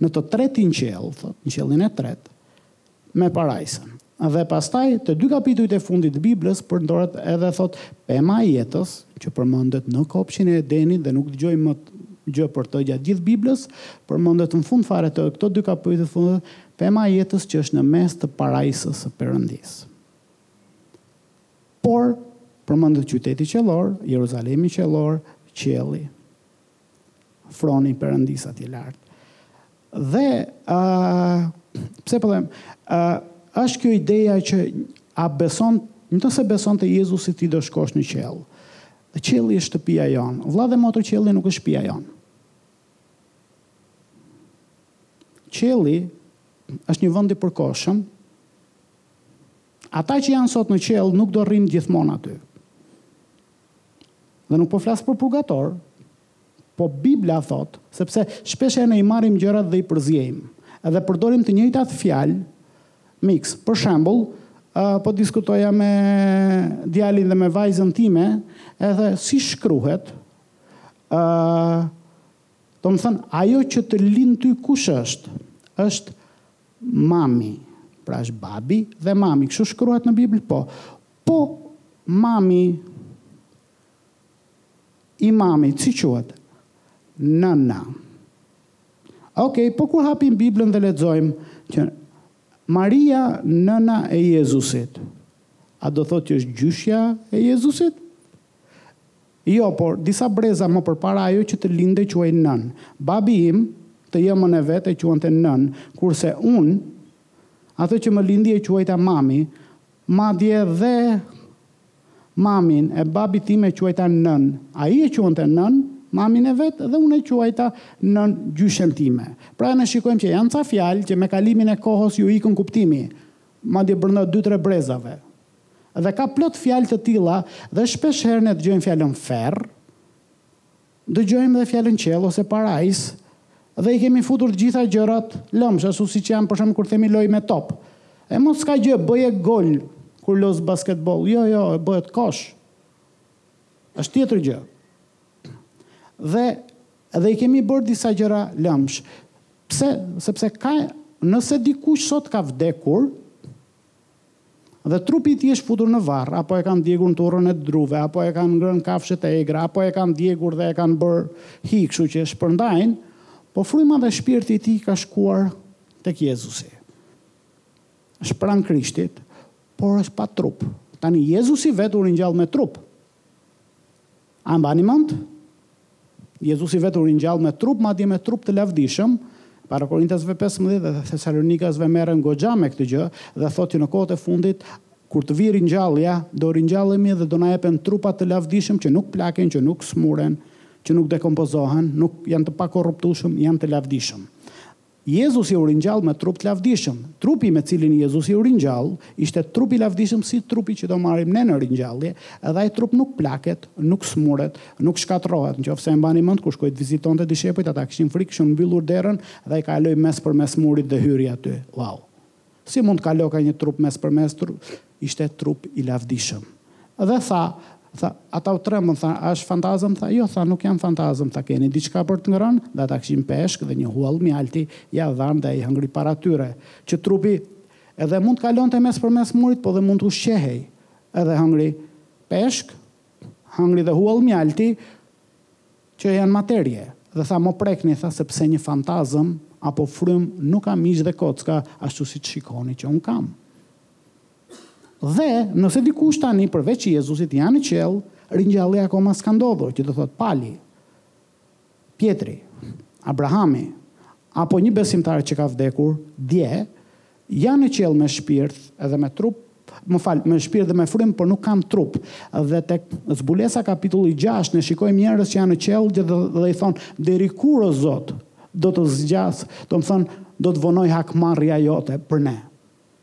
në të tretin qiell, thotë, në qiellin e tretë, me parajsën. Dhe pastaj, te dy kapitujt e fundit të Biblës përdoret edhe thotë, Pema e jetës, që përmendet në kopshtin e Edenit dhe nuk dëgjojmë më gjë për të gjatë gjithë Biblës, përmendet në fund fare te këto dy kapitujt e fundit, Pema e jetës që është në mes të Parajsës së Perëndisë. Por, përmendet qyteti qiellor, Jeruzalemi qiellor, qielli, froni i Perëndisë atje lart. Dhe ë uh, pse po them, ë uh, është kjo ideja që a beson, nëse beson te Jezusi ti do shkosh në qiell. Qielli është shtëpia jonë. Vëlla dhe motër qielli nuk është shpia jonë. Qielli është një vend i përkohshëm. Ata që janë sot në qiell nuk do rrinë gjithmonë aty. Dhe nuk po flas për purgator, po Bibla thotë, sepse shpesh herë ne i marrim gjërat dhe i përziejmë. Edhe përdorim të njëjtat fjalë mix. Për shembull, po diskutoja me djalin dhe me vajzën time, edhe si shkruhet ë Do më thënë, ajo që të lind ty kush është? është mami, pra është babi dhe mami. Kështu shkruhet në Bibël, po. Po mami i mamit, si quhet? Nëna. Ok, po kur hapim Biblën dhe lexojmë, që Maria, nëna e Jezusit, a do thotë që është gjyshja e Jezusit? Jo, por disa breza më përpara ajo që të lindte quhej nënë. Babi im, të ëmën e vet e quante nënë, kurse unë, atë që më lindi e quajta mami, madje dhe mamin e babit tim e quajta nënë. Ai e quante nënë mamin e vet dhe unë e quajta nënë gjyshen time. Pra ne shikojmë që janë ca fjalë që me kalimin e kohës ju ikën kuptimi, madje brenda dy-tre brezave. dhe ka plot fjalë të tilla dhe shpesh herë ne dëgjojmë fjalën ferr, dëgjojmë dhe fjalën qiell ose parajsë dhe i kemi futur të gjitha gjërat lëmsh ashtu siç janë për shembull kur themi lojë me top. E mos ka gjë, bëje gol kur loz basketboll. Jo, jo, bëhet kosh. Është tjetër gjë. Dhe dhe i kemi bërë disa gjëra lëmsh. Pse? Sepse ka nëse dikush sot ka vdekur, Dhe trupi i tij është futur në varr, apo e kanë djegur në turrën e druve, apo e kanë ngrënë kafshët e egra, apo e kanë djegur dhe e kanë bërë hi, kështu që e shpërndajnë, po fryma dhe shpirti i tij ka shkuar tek Jezusi. Është pranë Krishtit, por është pa trup. Tani Jezusi vetë u ringjall me trup, A mbani mend? Jezusi vetë u ringjall me trup, madje me trup të lavdishëm, para Korintasve pesëmbëdhjetë dhe Thesalonikasve merren goxha me këtë gjë dhe thotë që në kohët e fundit kur të vijë ringjallja, do ringjallemi dhe do na jepen trupa të lavdishëm që nuk plaken, që nuk smuren, që nuk dekompozohen, nuk janë të pakorruptueshëm, janë të lavdishëm. Jezusi u ringjall me trup të lavdishëm. Trupi me të cilin Jezusi u ringjall, ishte trup i lavdishëm si trupi që do marrim ne në ringjallje, edhe ai trup nuk plaket, nuk smuret, nuk shkatërrohet. Nëqoftëse e mbani mend, kur shkoi të vizitonte dishepujt, ata kishin frikë, kishin mbyllur derën dhe ai kaloi mespërmes murit dhe hyri aty. Wow! Si mund të kaloka një trup mes përmes mur, ishte trup i lavdishëm. Dhe tha, tha, ata u trembën, tha, a është fantazëm, tha, jo, tha, nuk jam fantazëm, tha, keni diçka për të ngrënë, dhe ata kishin peshk dhe një huall mjalti, ja dhanë dhe ai hëngri para tyre, që trupi edhe mund të kalonte mes përmes murit, po dhe mund të ushqehej, edhe hëngri peshk, hëngri dhe huall mjalti, Që janë materie, dhe tha më prekni tha sepse një fantazëm apo frymë nuk ka mish dhe kocka ashtu siç shikoni që unë kam. Dhe, nëse dikush tani përveç Jezusit janë në qiell, ringjallja akoma s'ka ndodhur, që do thotë Pali, Pjetri, Abrahami, apo një besimtar që ka vdekur dje, Janë në qiell me shpirt dhe me trup, më fal, me shpirt dhe me frymë, por nuk kanë trup. Dhe tek Zbulesa kapitulli gjashtë ne shikojmë njerëz që janë në qiell dhe, dhe i thonë, deri kur o Zot do të zgjasë, domethënë, do të vonojë hakmarrja jote për ne,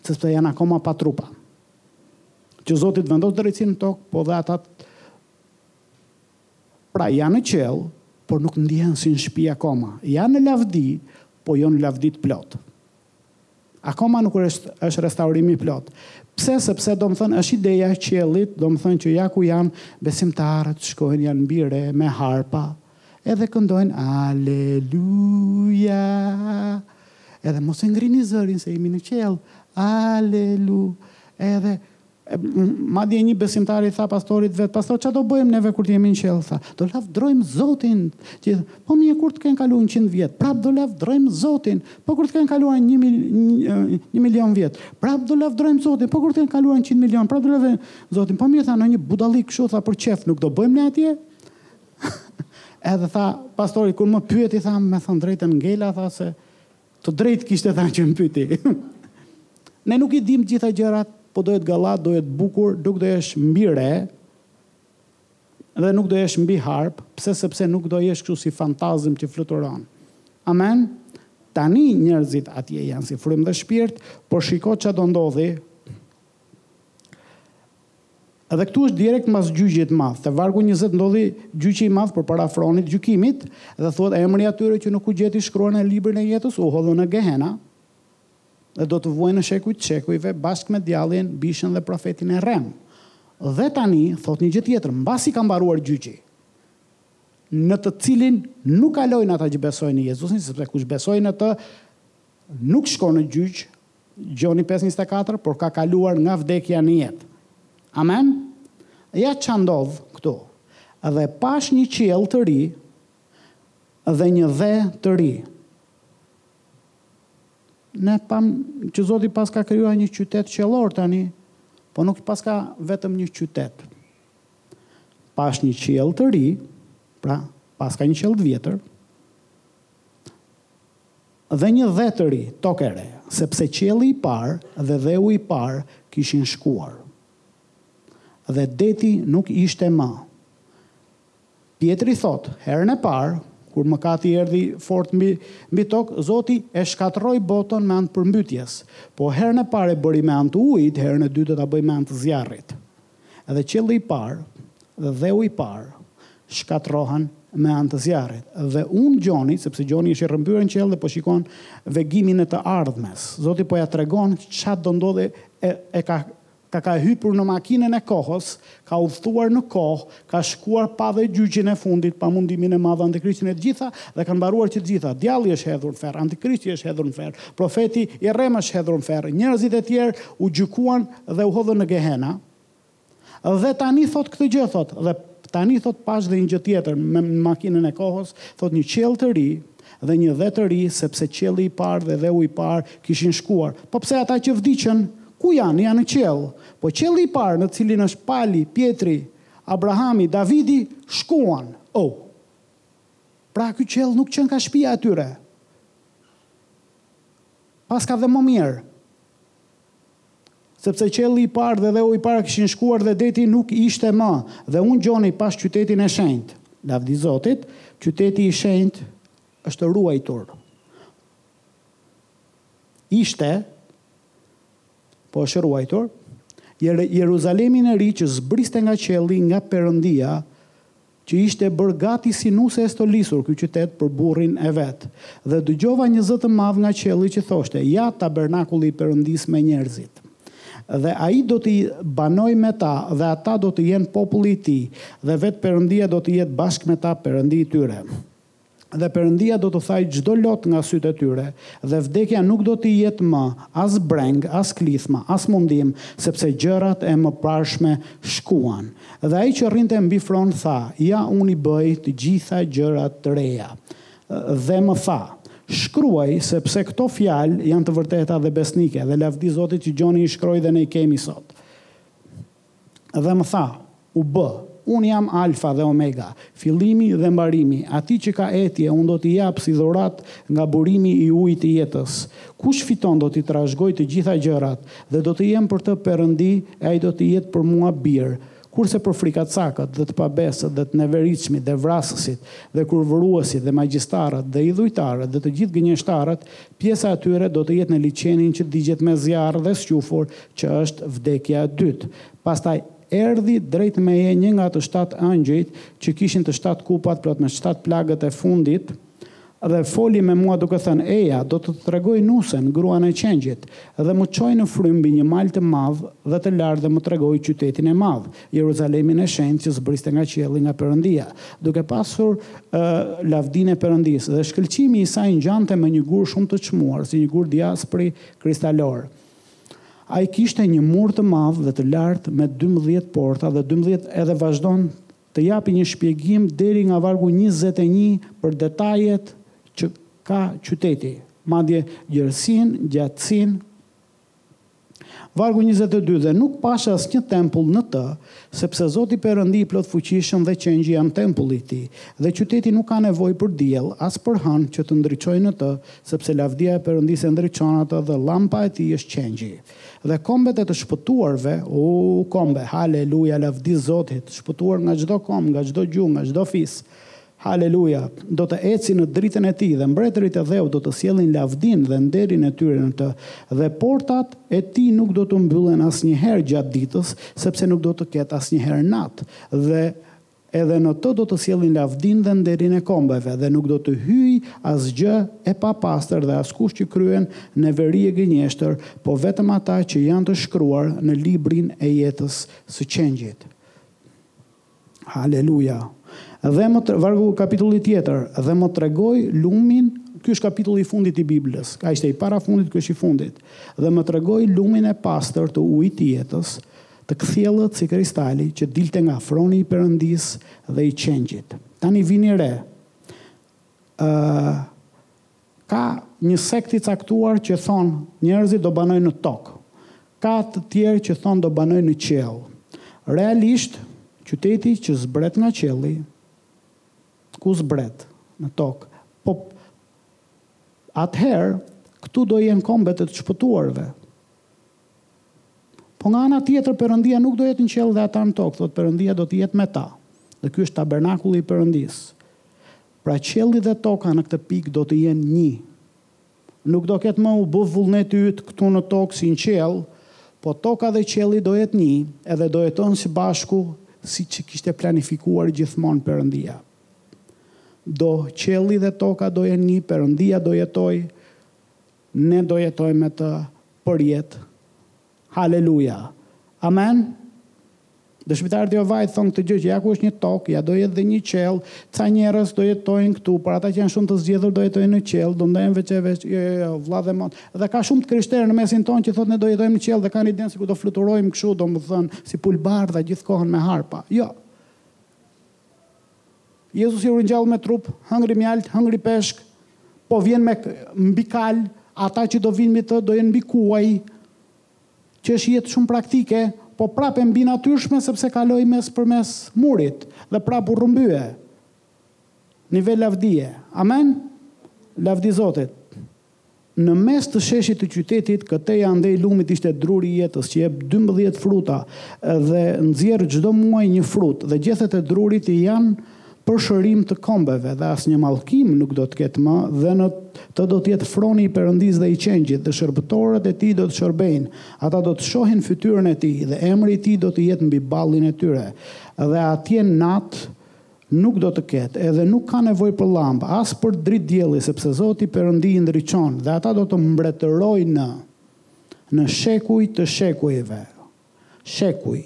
sepse janë akoma pa trupa. Që Zoti të vendosë drejtësinë në tokë, po dhe ata Pra janë në qiell, por nuk ndihen si në shtëpi akoma. Janë në lavdi, po jo në lavdi të plotë. Akoma nuk është restaurim i plotë. Pse? Sepse domethënë është ideja e qiellit, domethënë që ja ku janë besimtarët, shkojnë janë mbi re me harpa, edhe këndojnë Aleluja. Edhe mos e ngrini zërin se jemi në qiell. Alelu. Edhe E, madje një besimtar i tha pastorit të vet, pastor, çfarë do bëjmë neve kur të jemi në qiell, tha. Do lavdrojmë Zotin. Që, po mirë kur të kenë kaluar 100 vjet, prap do lavdrojmë Zotin. Po kur të kenë kaluar 1 mil, një milion vjet, prap do lavdrojmë Zotin. Po kur të kenë kaluar 100 milion, prap do lavdrojmë Zotin. Po mirë tha, ndonjë budallëk kështu tha për qejf, nuk do bëjmë ne atje. Edhe tha pastori kur më pyeti tha, me thënë të drejtën ngela tha se Të drejtë kishte tha që më pyeti. Ne nuk i dim të gjitha gjërat, po do jetë gallatë, do jetë bukur, nuk do jesh mbi re dhe nuk do jesh mbi harpë, pse sepse nuk do jesh kështu si fantazmë që fluturon. Amen. Tani njerëzit atje janë si frymë dhe shpirt, por shiko ça do ndodhi. Edhe këtu është direkt mbas gjyqit të madh. Te vargu njëzet ndodhi gjyqi i madh përpara fronit të gjykimit dhe thuhet emri i atyre që nuk u gjet i shkruar në librin e jetës u hodhën në gehena dhe do të vuajnë në shekuj të shekujve bashkë me djallin, bishën dhe profetin e rremë. Dhe tani thotë një gjë tjetër, mbasi ka mbaruar gjyqi në të cilin nuk kalojnë ata që besojnë në Jezusin, sepse kush beson në të nuk shkon në gjyq, Gjoni pesë njëzet e katër, por ka kaluar nga vdekja në jetë. Amen? Ja ç'a ndodh këtu. Dhe pashë një qiell të ri dhe një dhe të ri. Ne pamë që Zoti paska krijuar një qytet qiellor tani, po nuk paska vetëm një qytet. Pashë një qiell të ri, pra paska një qiell të vjetër, Dhe një dhe të ri, tokë e re, sepse qielli i parë dhe dheu i parë kishin shkuar. Dhe deti nuk ishte më. Pjetri thotë, herën e parë, kur mëkati erdhi fort mbi, mbi tokë, Zoti e shkatërroi botën me anë të përmbytjes. Po herën e parë e bëri me anë të ujit, herën e dytë do ta bëjë me anë të zjarrit. Edhe qielli i parë dhe dheu i parë shkatërrohen me anë të zjarrit. Dhe unë Gjoni, sepse Gjoni është i rrëmbyer në qiell dhe po shikon vegimin e të ardhmes. Zoti po ia tregon ça do ndodhi e, e ka ka ka hypur në makinën e kohës, ka udhëtuar në kohë, Ka shkuar pa dhe gjyqin e fundit, pa mundimin e madh antikrishtin e të gjitha dhe kanë mbaruar që të gjitha. Djalli është hedhur në ferr, antikrishti është hedhur në ferr, profeti i rremë është hedhur në ferr, njerëzit e tjerë u gjykuan dhe u hodhën në gehena. Dhe tani thotë këtë gjë thotë, dhe tani thotë pashë dhe një gjë tjetër, me makinën e kohës, thotë një qiell të ri, Dhe një dhe të ri, sepse qielli i parë dhe dheu i parë kishin shkuar. Po pse ata që vdiqën? Ku janë? Janë në qiell. Po qielli i parë, në të cilin është Pali, Pjetri, Abrahami, Davidi, shkuan. Oh! Pra ky qiell nuk qenka shpia e tyre. Paska dhe më mirë. Sepse qielli i parë dhe dheu i parë kishin shkuar dhe deti nuk ishte më, dhe unë Gjoni pashë qytetin e shenjtë. Lavdi Zotit, qyteti i shenjtë është ruajtur. Ishte, po është ruajtur, Jeruzalemin e ri që zbriste nga qielli, nga Perëndia, që ishte bërë gati si nuse e stolisur ky qytet për burrin e vet. Dhe dëgjova një zë të madh nga qielli që thoshte, Ja tabernakulli i Perëndisë me njerëzit. Dhe ai do të banojë me ta dhe ata do të jenë populli i tij, dhe vetë Perëndia do të jetë bashkë me ta Perëndi i tyre. dhe Perëndia do të thajë çdo lot nga sytë e tyre, dhe vdekja nuk do të jetë më as brengë, as klithma, as mundim, sepse gjërat e mëparshme shkuan. Dhe ai që rrinte mbi fron tha, Ja, unë i bëj të gjitha gjërat të reja. Dhe më tha, Shkruaj, sepse këto fjalë janë të vërteta dhe besnike, dhe lavdi Zotit që Gjoni i shkroi dhe ne i kemi sot. dhe më tha, U bë, unë jam Alfa dhe Omega, fillimi dhe mbarimi, atij që ka etje unë do t'i jap si dhuratë nga burimi i ujit të jetës. Kush fiton do t'i trashëgojë të gjitha gjërat dhe do të jem për të perëndi e ai do të jetë për mua bir. Kurse për frikacakët dhe të pabesët dhe të neveritshmit dhe vrasësit dhe kurvëruesit dhe magjistarët dhe idhujtarët dhe të gjithë gënjeshtarët, Pjesa e tyre do të jetë në liqenin që digjet me zjarr dhe squfur, që është vdekja e dytë. Pastaj erdhi drejt meje një nga të shtatë engjëjt, që kishin të shtatë kupat plot me shtatë plagët e fundit, dhe foli me mua duke thënë, Eja, do të të tregoj Nusen, gruan e qengjit, dhe më çoi në frymë mbi një mal të madh dhe të lartë dhe më tregoi qytetin e madh, Jeruzalemin e Shenjtë që zbriste nga qielli nga Perëndia, duke pasur lavdinë e Perëndisë, dhe shkëlqimi i saj ngjante me një gur shumë të çmuar, si një gur diaspri kristalor. Ai kishte një mur të madh dhe të lartë me dymbëdhjetë porta dhe dymbëdhjetë edhe vazhdon të japi një shpjegim deri nga vargu njëzet e një për detajet që ka qyteti, madje gjerësinë, gjatësinë, Vargu njëzet e dy Dhe nuk pashë asnjë tempull në të, sepse Zoti Perëndi i Plotfuqishëm dhe qengji janë tempulli i tij, dhe qyteti nuk ka nevojë për diell, as për hënë që të ndriçojë në të, sepse lavdia e Perëndisë e ndriçon atë dhe llampa e tij është qengji. Dhe kombet e të shpëtuarve, u kombe, haleluja, lavdi Zotit, shpëtuar nga çdo komb, nga çdo gjuhë, nga çdo fis, Haleluja! Do të ecin në dritën e tij dhe mbretërit e dheut do të sjellin lavdinë dhe nderin e tyre në të, dhe portat e tij nuk do të mbyllen asnjëherë gjatë ditës, sepse nuk do të ketë asnjëherë natë, dhe edhe në të do të sjellin lavdinë dhe nderin e kombeve, dhe nuk do të hyjë asgjë e papastër dhe askush që kryen neveri e gënjeshtër, po vetëm ata që janë të shkruar në librin e jetës së qengjit. Haleluja! Dhe më tre, vargu kapitulli tjetër, dhe më tregoi lumin, ky është kapitulli i fundit i Biblës, ai ishte i parafundit, ky është i fundit, dhe më tregoi lumin e pastër të ujit të jetës, të kthjellët si kristali, që dilte nga froni i Perëndisë dhe i qengjit. Tani vini re, ë, Ka një sekt i caktuar që thonë njerëzit do banojnë në tokë. Ka të tjerë që thonë do banojnë në qiell. Realisht, qyteti që zbret nga qielli, ku zbret? Në tokë. Po atëherë, këtu do jenë kombet e të shpëtuarve. Po nga ana tjetër, Perëndia nuk do jetë në qiell dhe ata në tokë, thotë Perëndia do të jetë me ta. Dhe ky është tabernakulli i Perëndisë. Pra qielli dhe toka në këtë pikë do të jenë nji. Nuk do ketë më u bë vullneti yt këtu në tokë si në qiell, po toka dhe qielli do jetë nji edhe do jetojnë së bashku siç e kishte planifikuar gjithmonë Perëndia. Do qielli dhe toka do jenë nji, Perëndia do jetojë, ne do jetojmë me të përjetë. Haleluja! Amen! Dëshmitarët e Jehovait thonë këtë gjë që ja ku është një tokë, ja do jetë dhe një qiell. Ca njerëz do jetojnë këtu, por ata që janë shumë të zgjedhur do jetojnë në qiell, do ndajnë veç e veç, jo, jo, jo, vëlla dhe motër. Dhe ka shumë të krishterë në mesin tonë që thotë ne do jetojmë në qiell dhe kanë idenë sikur do fluturojmë kështu, domethënë, si pulëbardha gjithë kohën me harpa. Jo. Jezusi u ringjall me trup, hëngri mjaltë, hëngri peshk, po vjen me mbi kalë, ata që do vijnë me të do jenë mbi kuaj, që është jetë shumë praktike, po prapë e mbinatyrshme sepse kaloi mes përmes murit dhe prapë u rrëmbye. Nivel lavdie. Amen? Lavdi Zotit. Në mes të sheshit të qytetit, këtej andej lumit ishte druri i jetës që jep dymbëdhjetë fruta dhe nxjerr çdo muaj një frutë dhe gjethet e drurit janë për shërim të kombeve dhe asnjë mallkim nuk do të ketë më dhe në të do të jetë froni i Perëndisë dhe i Qengjit dhe shërbëtorët e tij do të shërbejnë, ata do të shohin fytyrën e tij dhe emri i tij do të jetë mbi ballin e tyre dhe atje natë Nuk do të ketë, edhe nuk ka nevojë për llambë, as për dritë dielli, sepse Zoti Perëndi i ndriçon, dhe ata do të mbretërojnë në në shekuj të shekujve. Shekuj,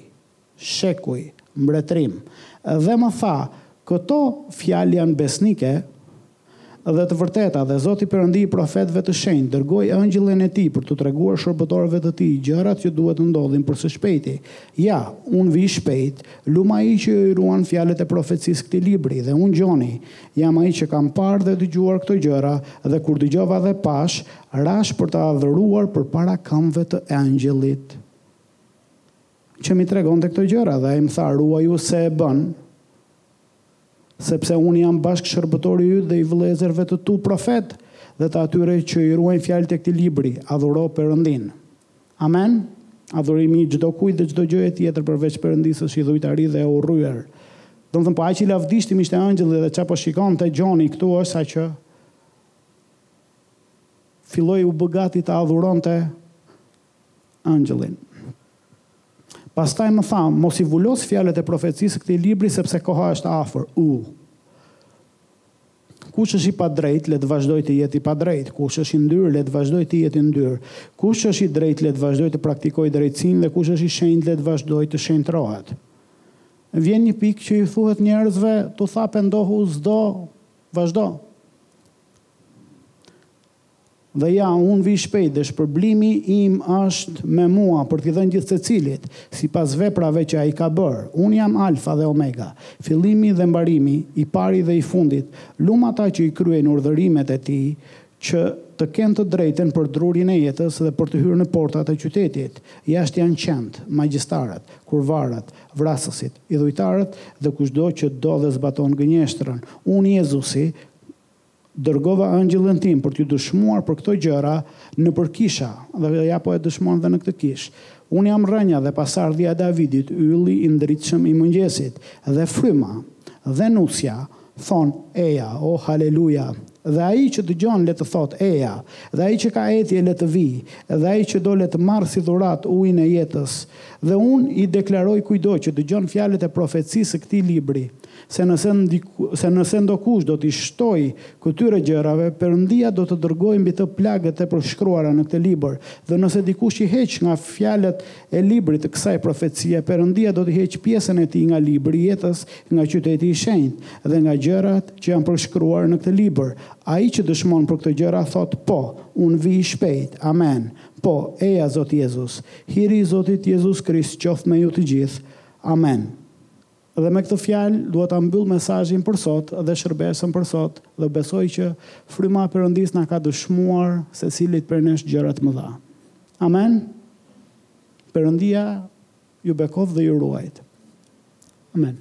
shekuj, mbretërim. Dhe më tha, Këto fjalë janë besnike, Dhe të vërteta, dhe Zoti Perëndi i profetëve të shenjtë dërgoi ëngjëllin e tij për t'u treguar shërbëtorëve të tij gjërat që duhet të ndodhin për së shpejti. Ja, unë vij shpejt, lum ai që i ruan fjalët e profecisë këtij libri, dhe unë Gjoni, jam ai që kam parë dhe dëgjuar këto gjëra, dhe kur dëgjova dhe pashë, rashë për ta adhuruar përpara këmbëve të ëngjëllit që m'i tregonte këto gjëra, dhe ai më tha, Ruaju se e bën. Sepse unë jam bashkëshërbëtor yt dhe i vëllezërve të tu profetë dhe të atyre që i ruajnë fjalët e këtij libri, adhuro Perëndinë. Amen? Adhurimi i çdokujt dhe çdo gjëje tjetër përveç Perëndisë është idhujtari dhe e urryer. Domethënë po aq i lavdishëm ishte ëngjëlli dhe ça po shikonte Gjoni këtu është saqë filloi u bë gati të adhuronte Angjëllin. Pastaj më tha, Mos i vulos fjalët e profecisë së këtij libri, sepse koha është afër. U. Kush është i padrejtë, le të vazhdojë të jetë i padrejtë, kush është i ndyrë, le të vazhdojë të jetë i ndyrë, kush është i drejtë, le të vazhdojë të praktikojë drejtësinë dhe kush është i shenjtë, le të vazhdojë të shenjtërohet. Vjen një pikë që i thuhet njerëzve, t'u tha pendohu, s'do, vazhdo. Dhe ja, unë vij shpejt dhe shpërblimi im është me mua për t'i dhënë gjithsecilit, sipas veprave që ai ka bërë. Unë jam Alfa dhe Omega, fillimi dhe mbarimi, i pari dhe i fundit. Lum ata që i kryejnë urdhërimet e tij, që të kenë të drejtën për drurin e jetës dhe për të hyrë në portat e qytetit. Jashtë janë qentë, magjistarët, kurvarët, vrasësit, idhujtarët dhe kushdo që do dhe zbaton gënjeshtrën. Unë, Jezusi, Dërgova engjëllin tim për t'ju dëshmuar për këto gjëra nëpër kisha, dhe ja po e dëshmon dhe në këtë kishë. Unë jam rrënja dhe pasardhja e Davidit, ylli i ndritshëm i mëngjesit, dhe fryma, dhe nusja, thonë, Eja, o, haleluja! Dhe ai që dëgjon le të thotë, Eja! Dhe ai që ka etje le të vijë, dhe ai që do le të marrë si dhuratë ujin e jetës. Dhe unë i deklaroj kujtdo që dëgjon fjalët e profecisë së këtij libri, se nëse ndiku, se nëse ndokush do t'i shtojë këtyre gjërave, Perëndia do të dërgojë mbi të plagët e përshkruara në këtë libër, dhe nëse dikush i heq nga fjalët e librit të kësaj profecie, Perëndia do t'i heqë pjesën e tij nga libri i jetës, nga qyteti i shenjtë, dhe nga gjërat që janë përshkruar në këtë libër. Ai që dëshmon për këto gjëra thotë, Po, unë vij shpejt. Amen. Po, eja Zot Jezus. Hiri i Zotit Jezus Krisht qoftë me ju të gjithë. Amen. Dhe me këtë fjalë dua ta mbyll mesazhin për sot dhe shërbesën për sot dhe besoj që fryma e Perëndisë na ka dëshmuar secilit prej nesh gjëra të mëdha. Amen! Perëndia ju bekoftë dhe ju ruajtë. Amen!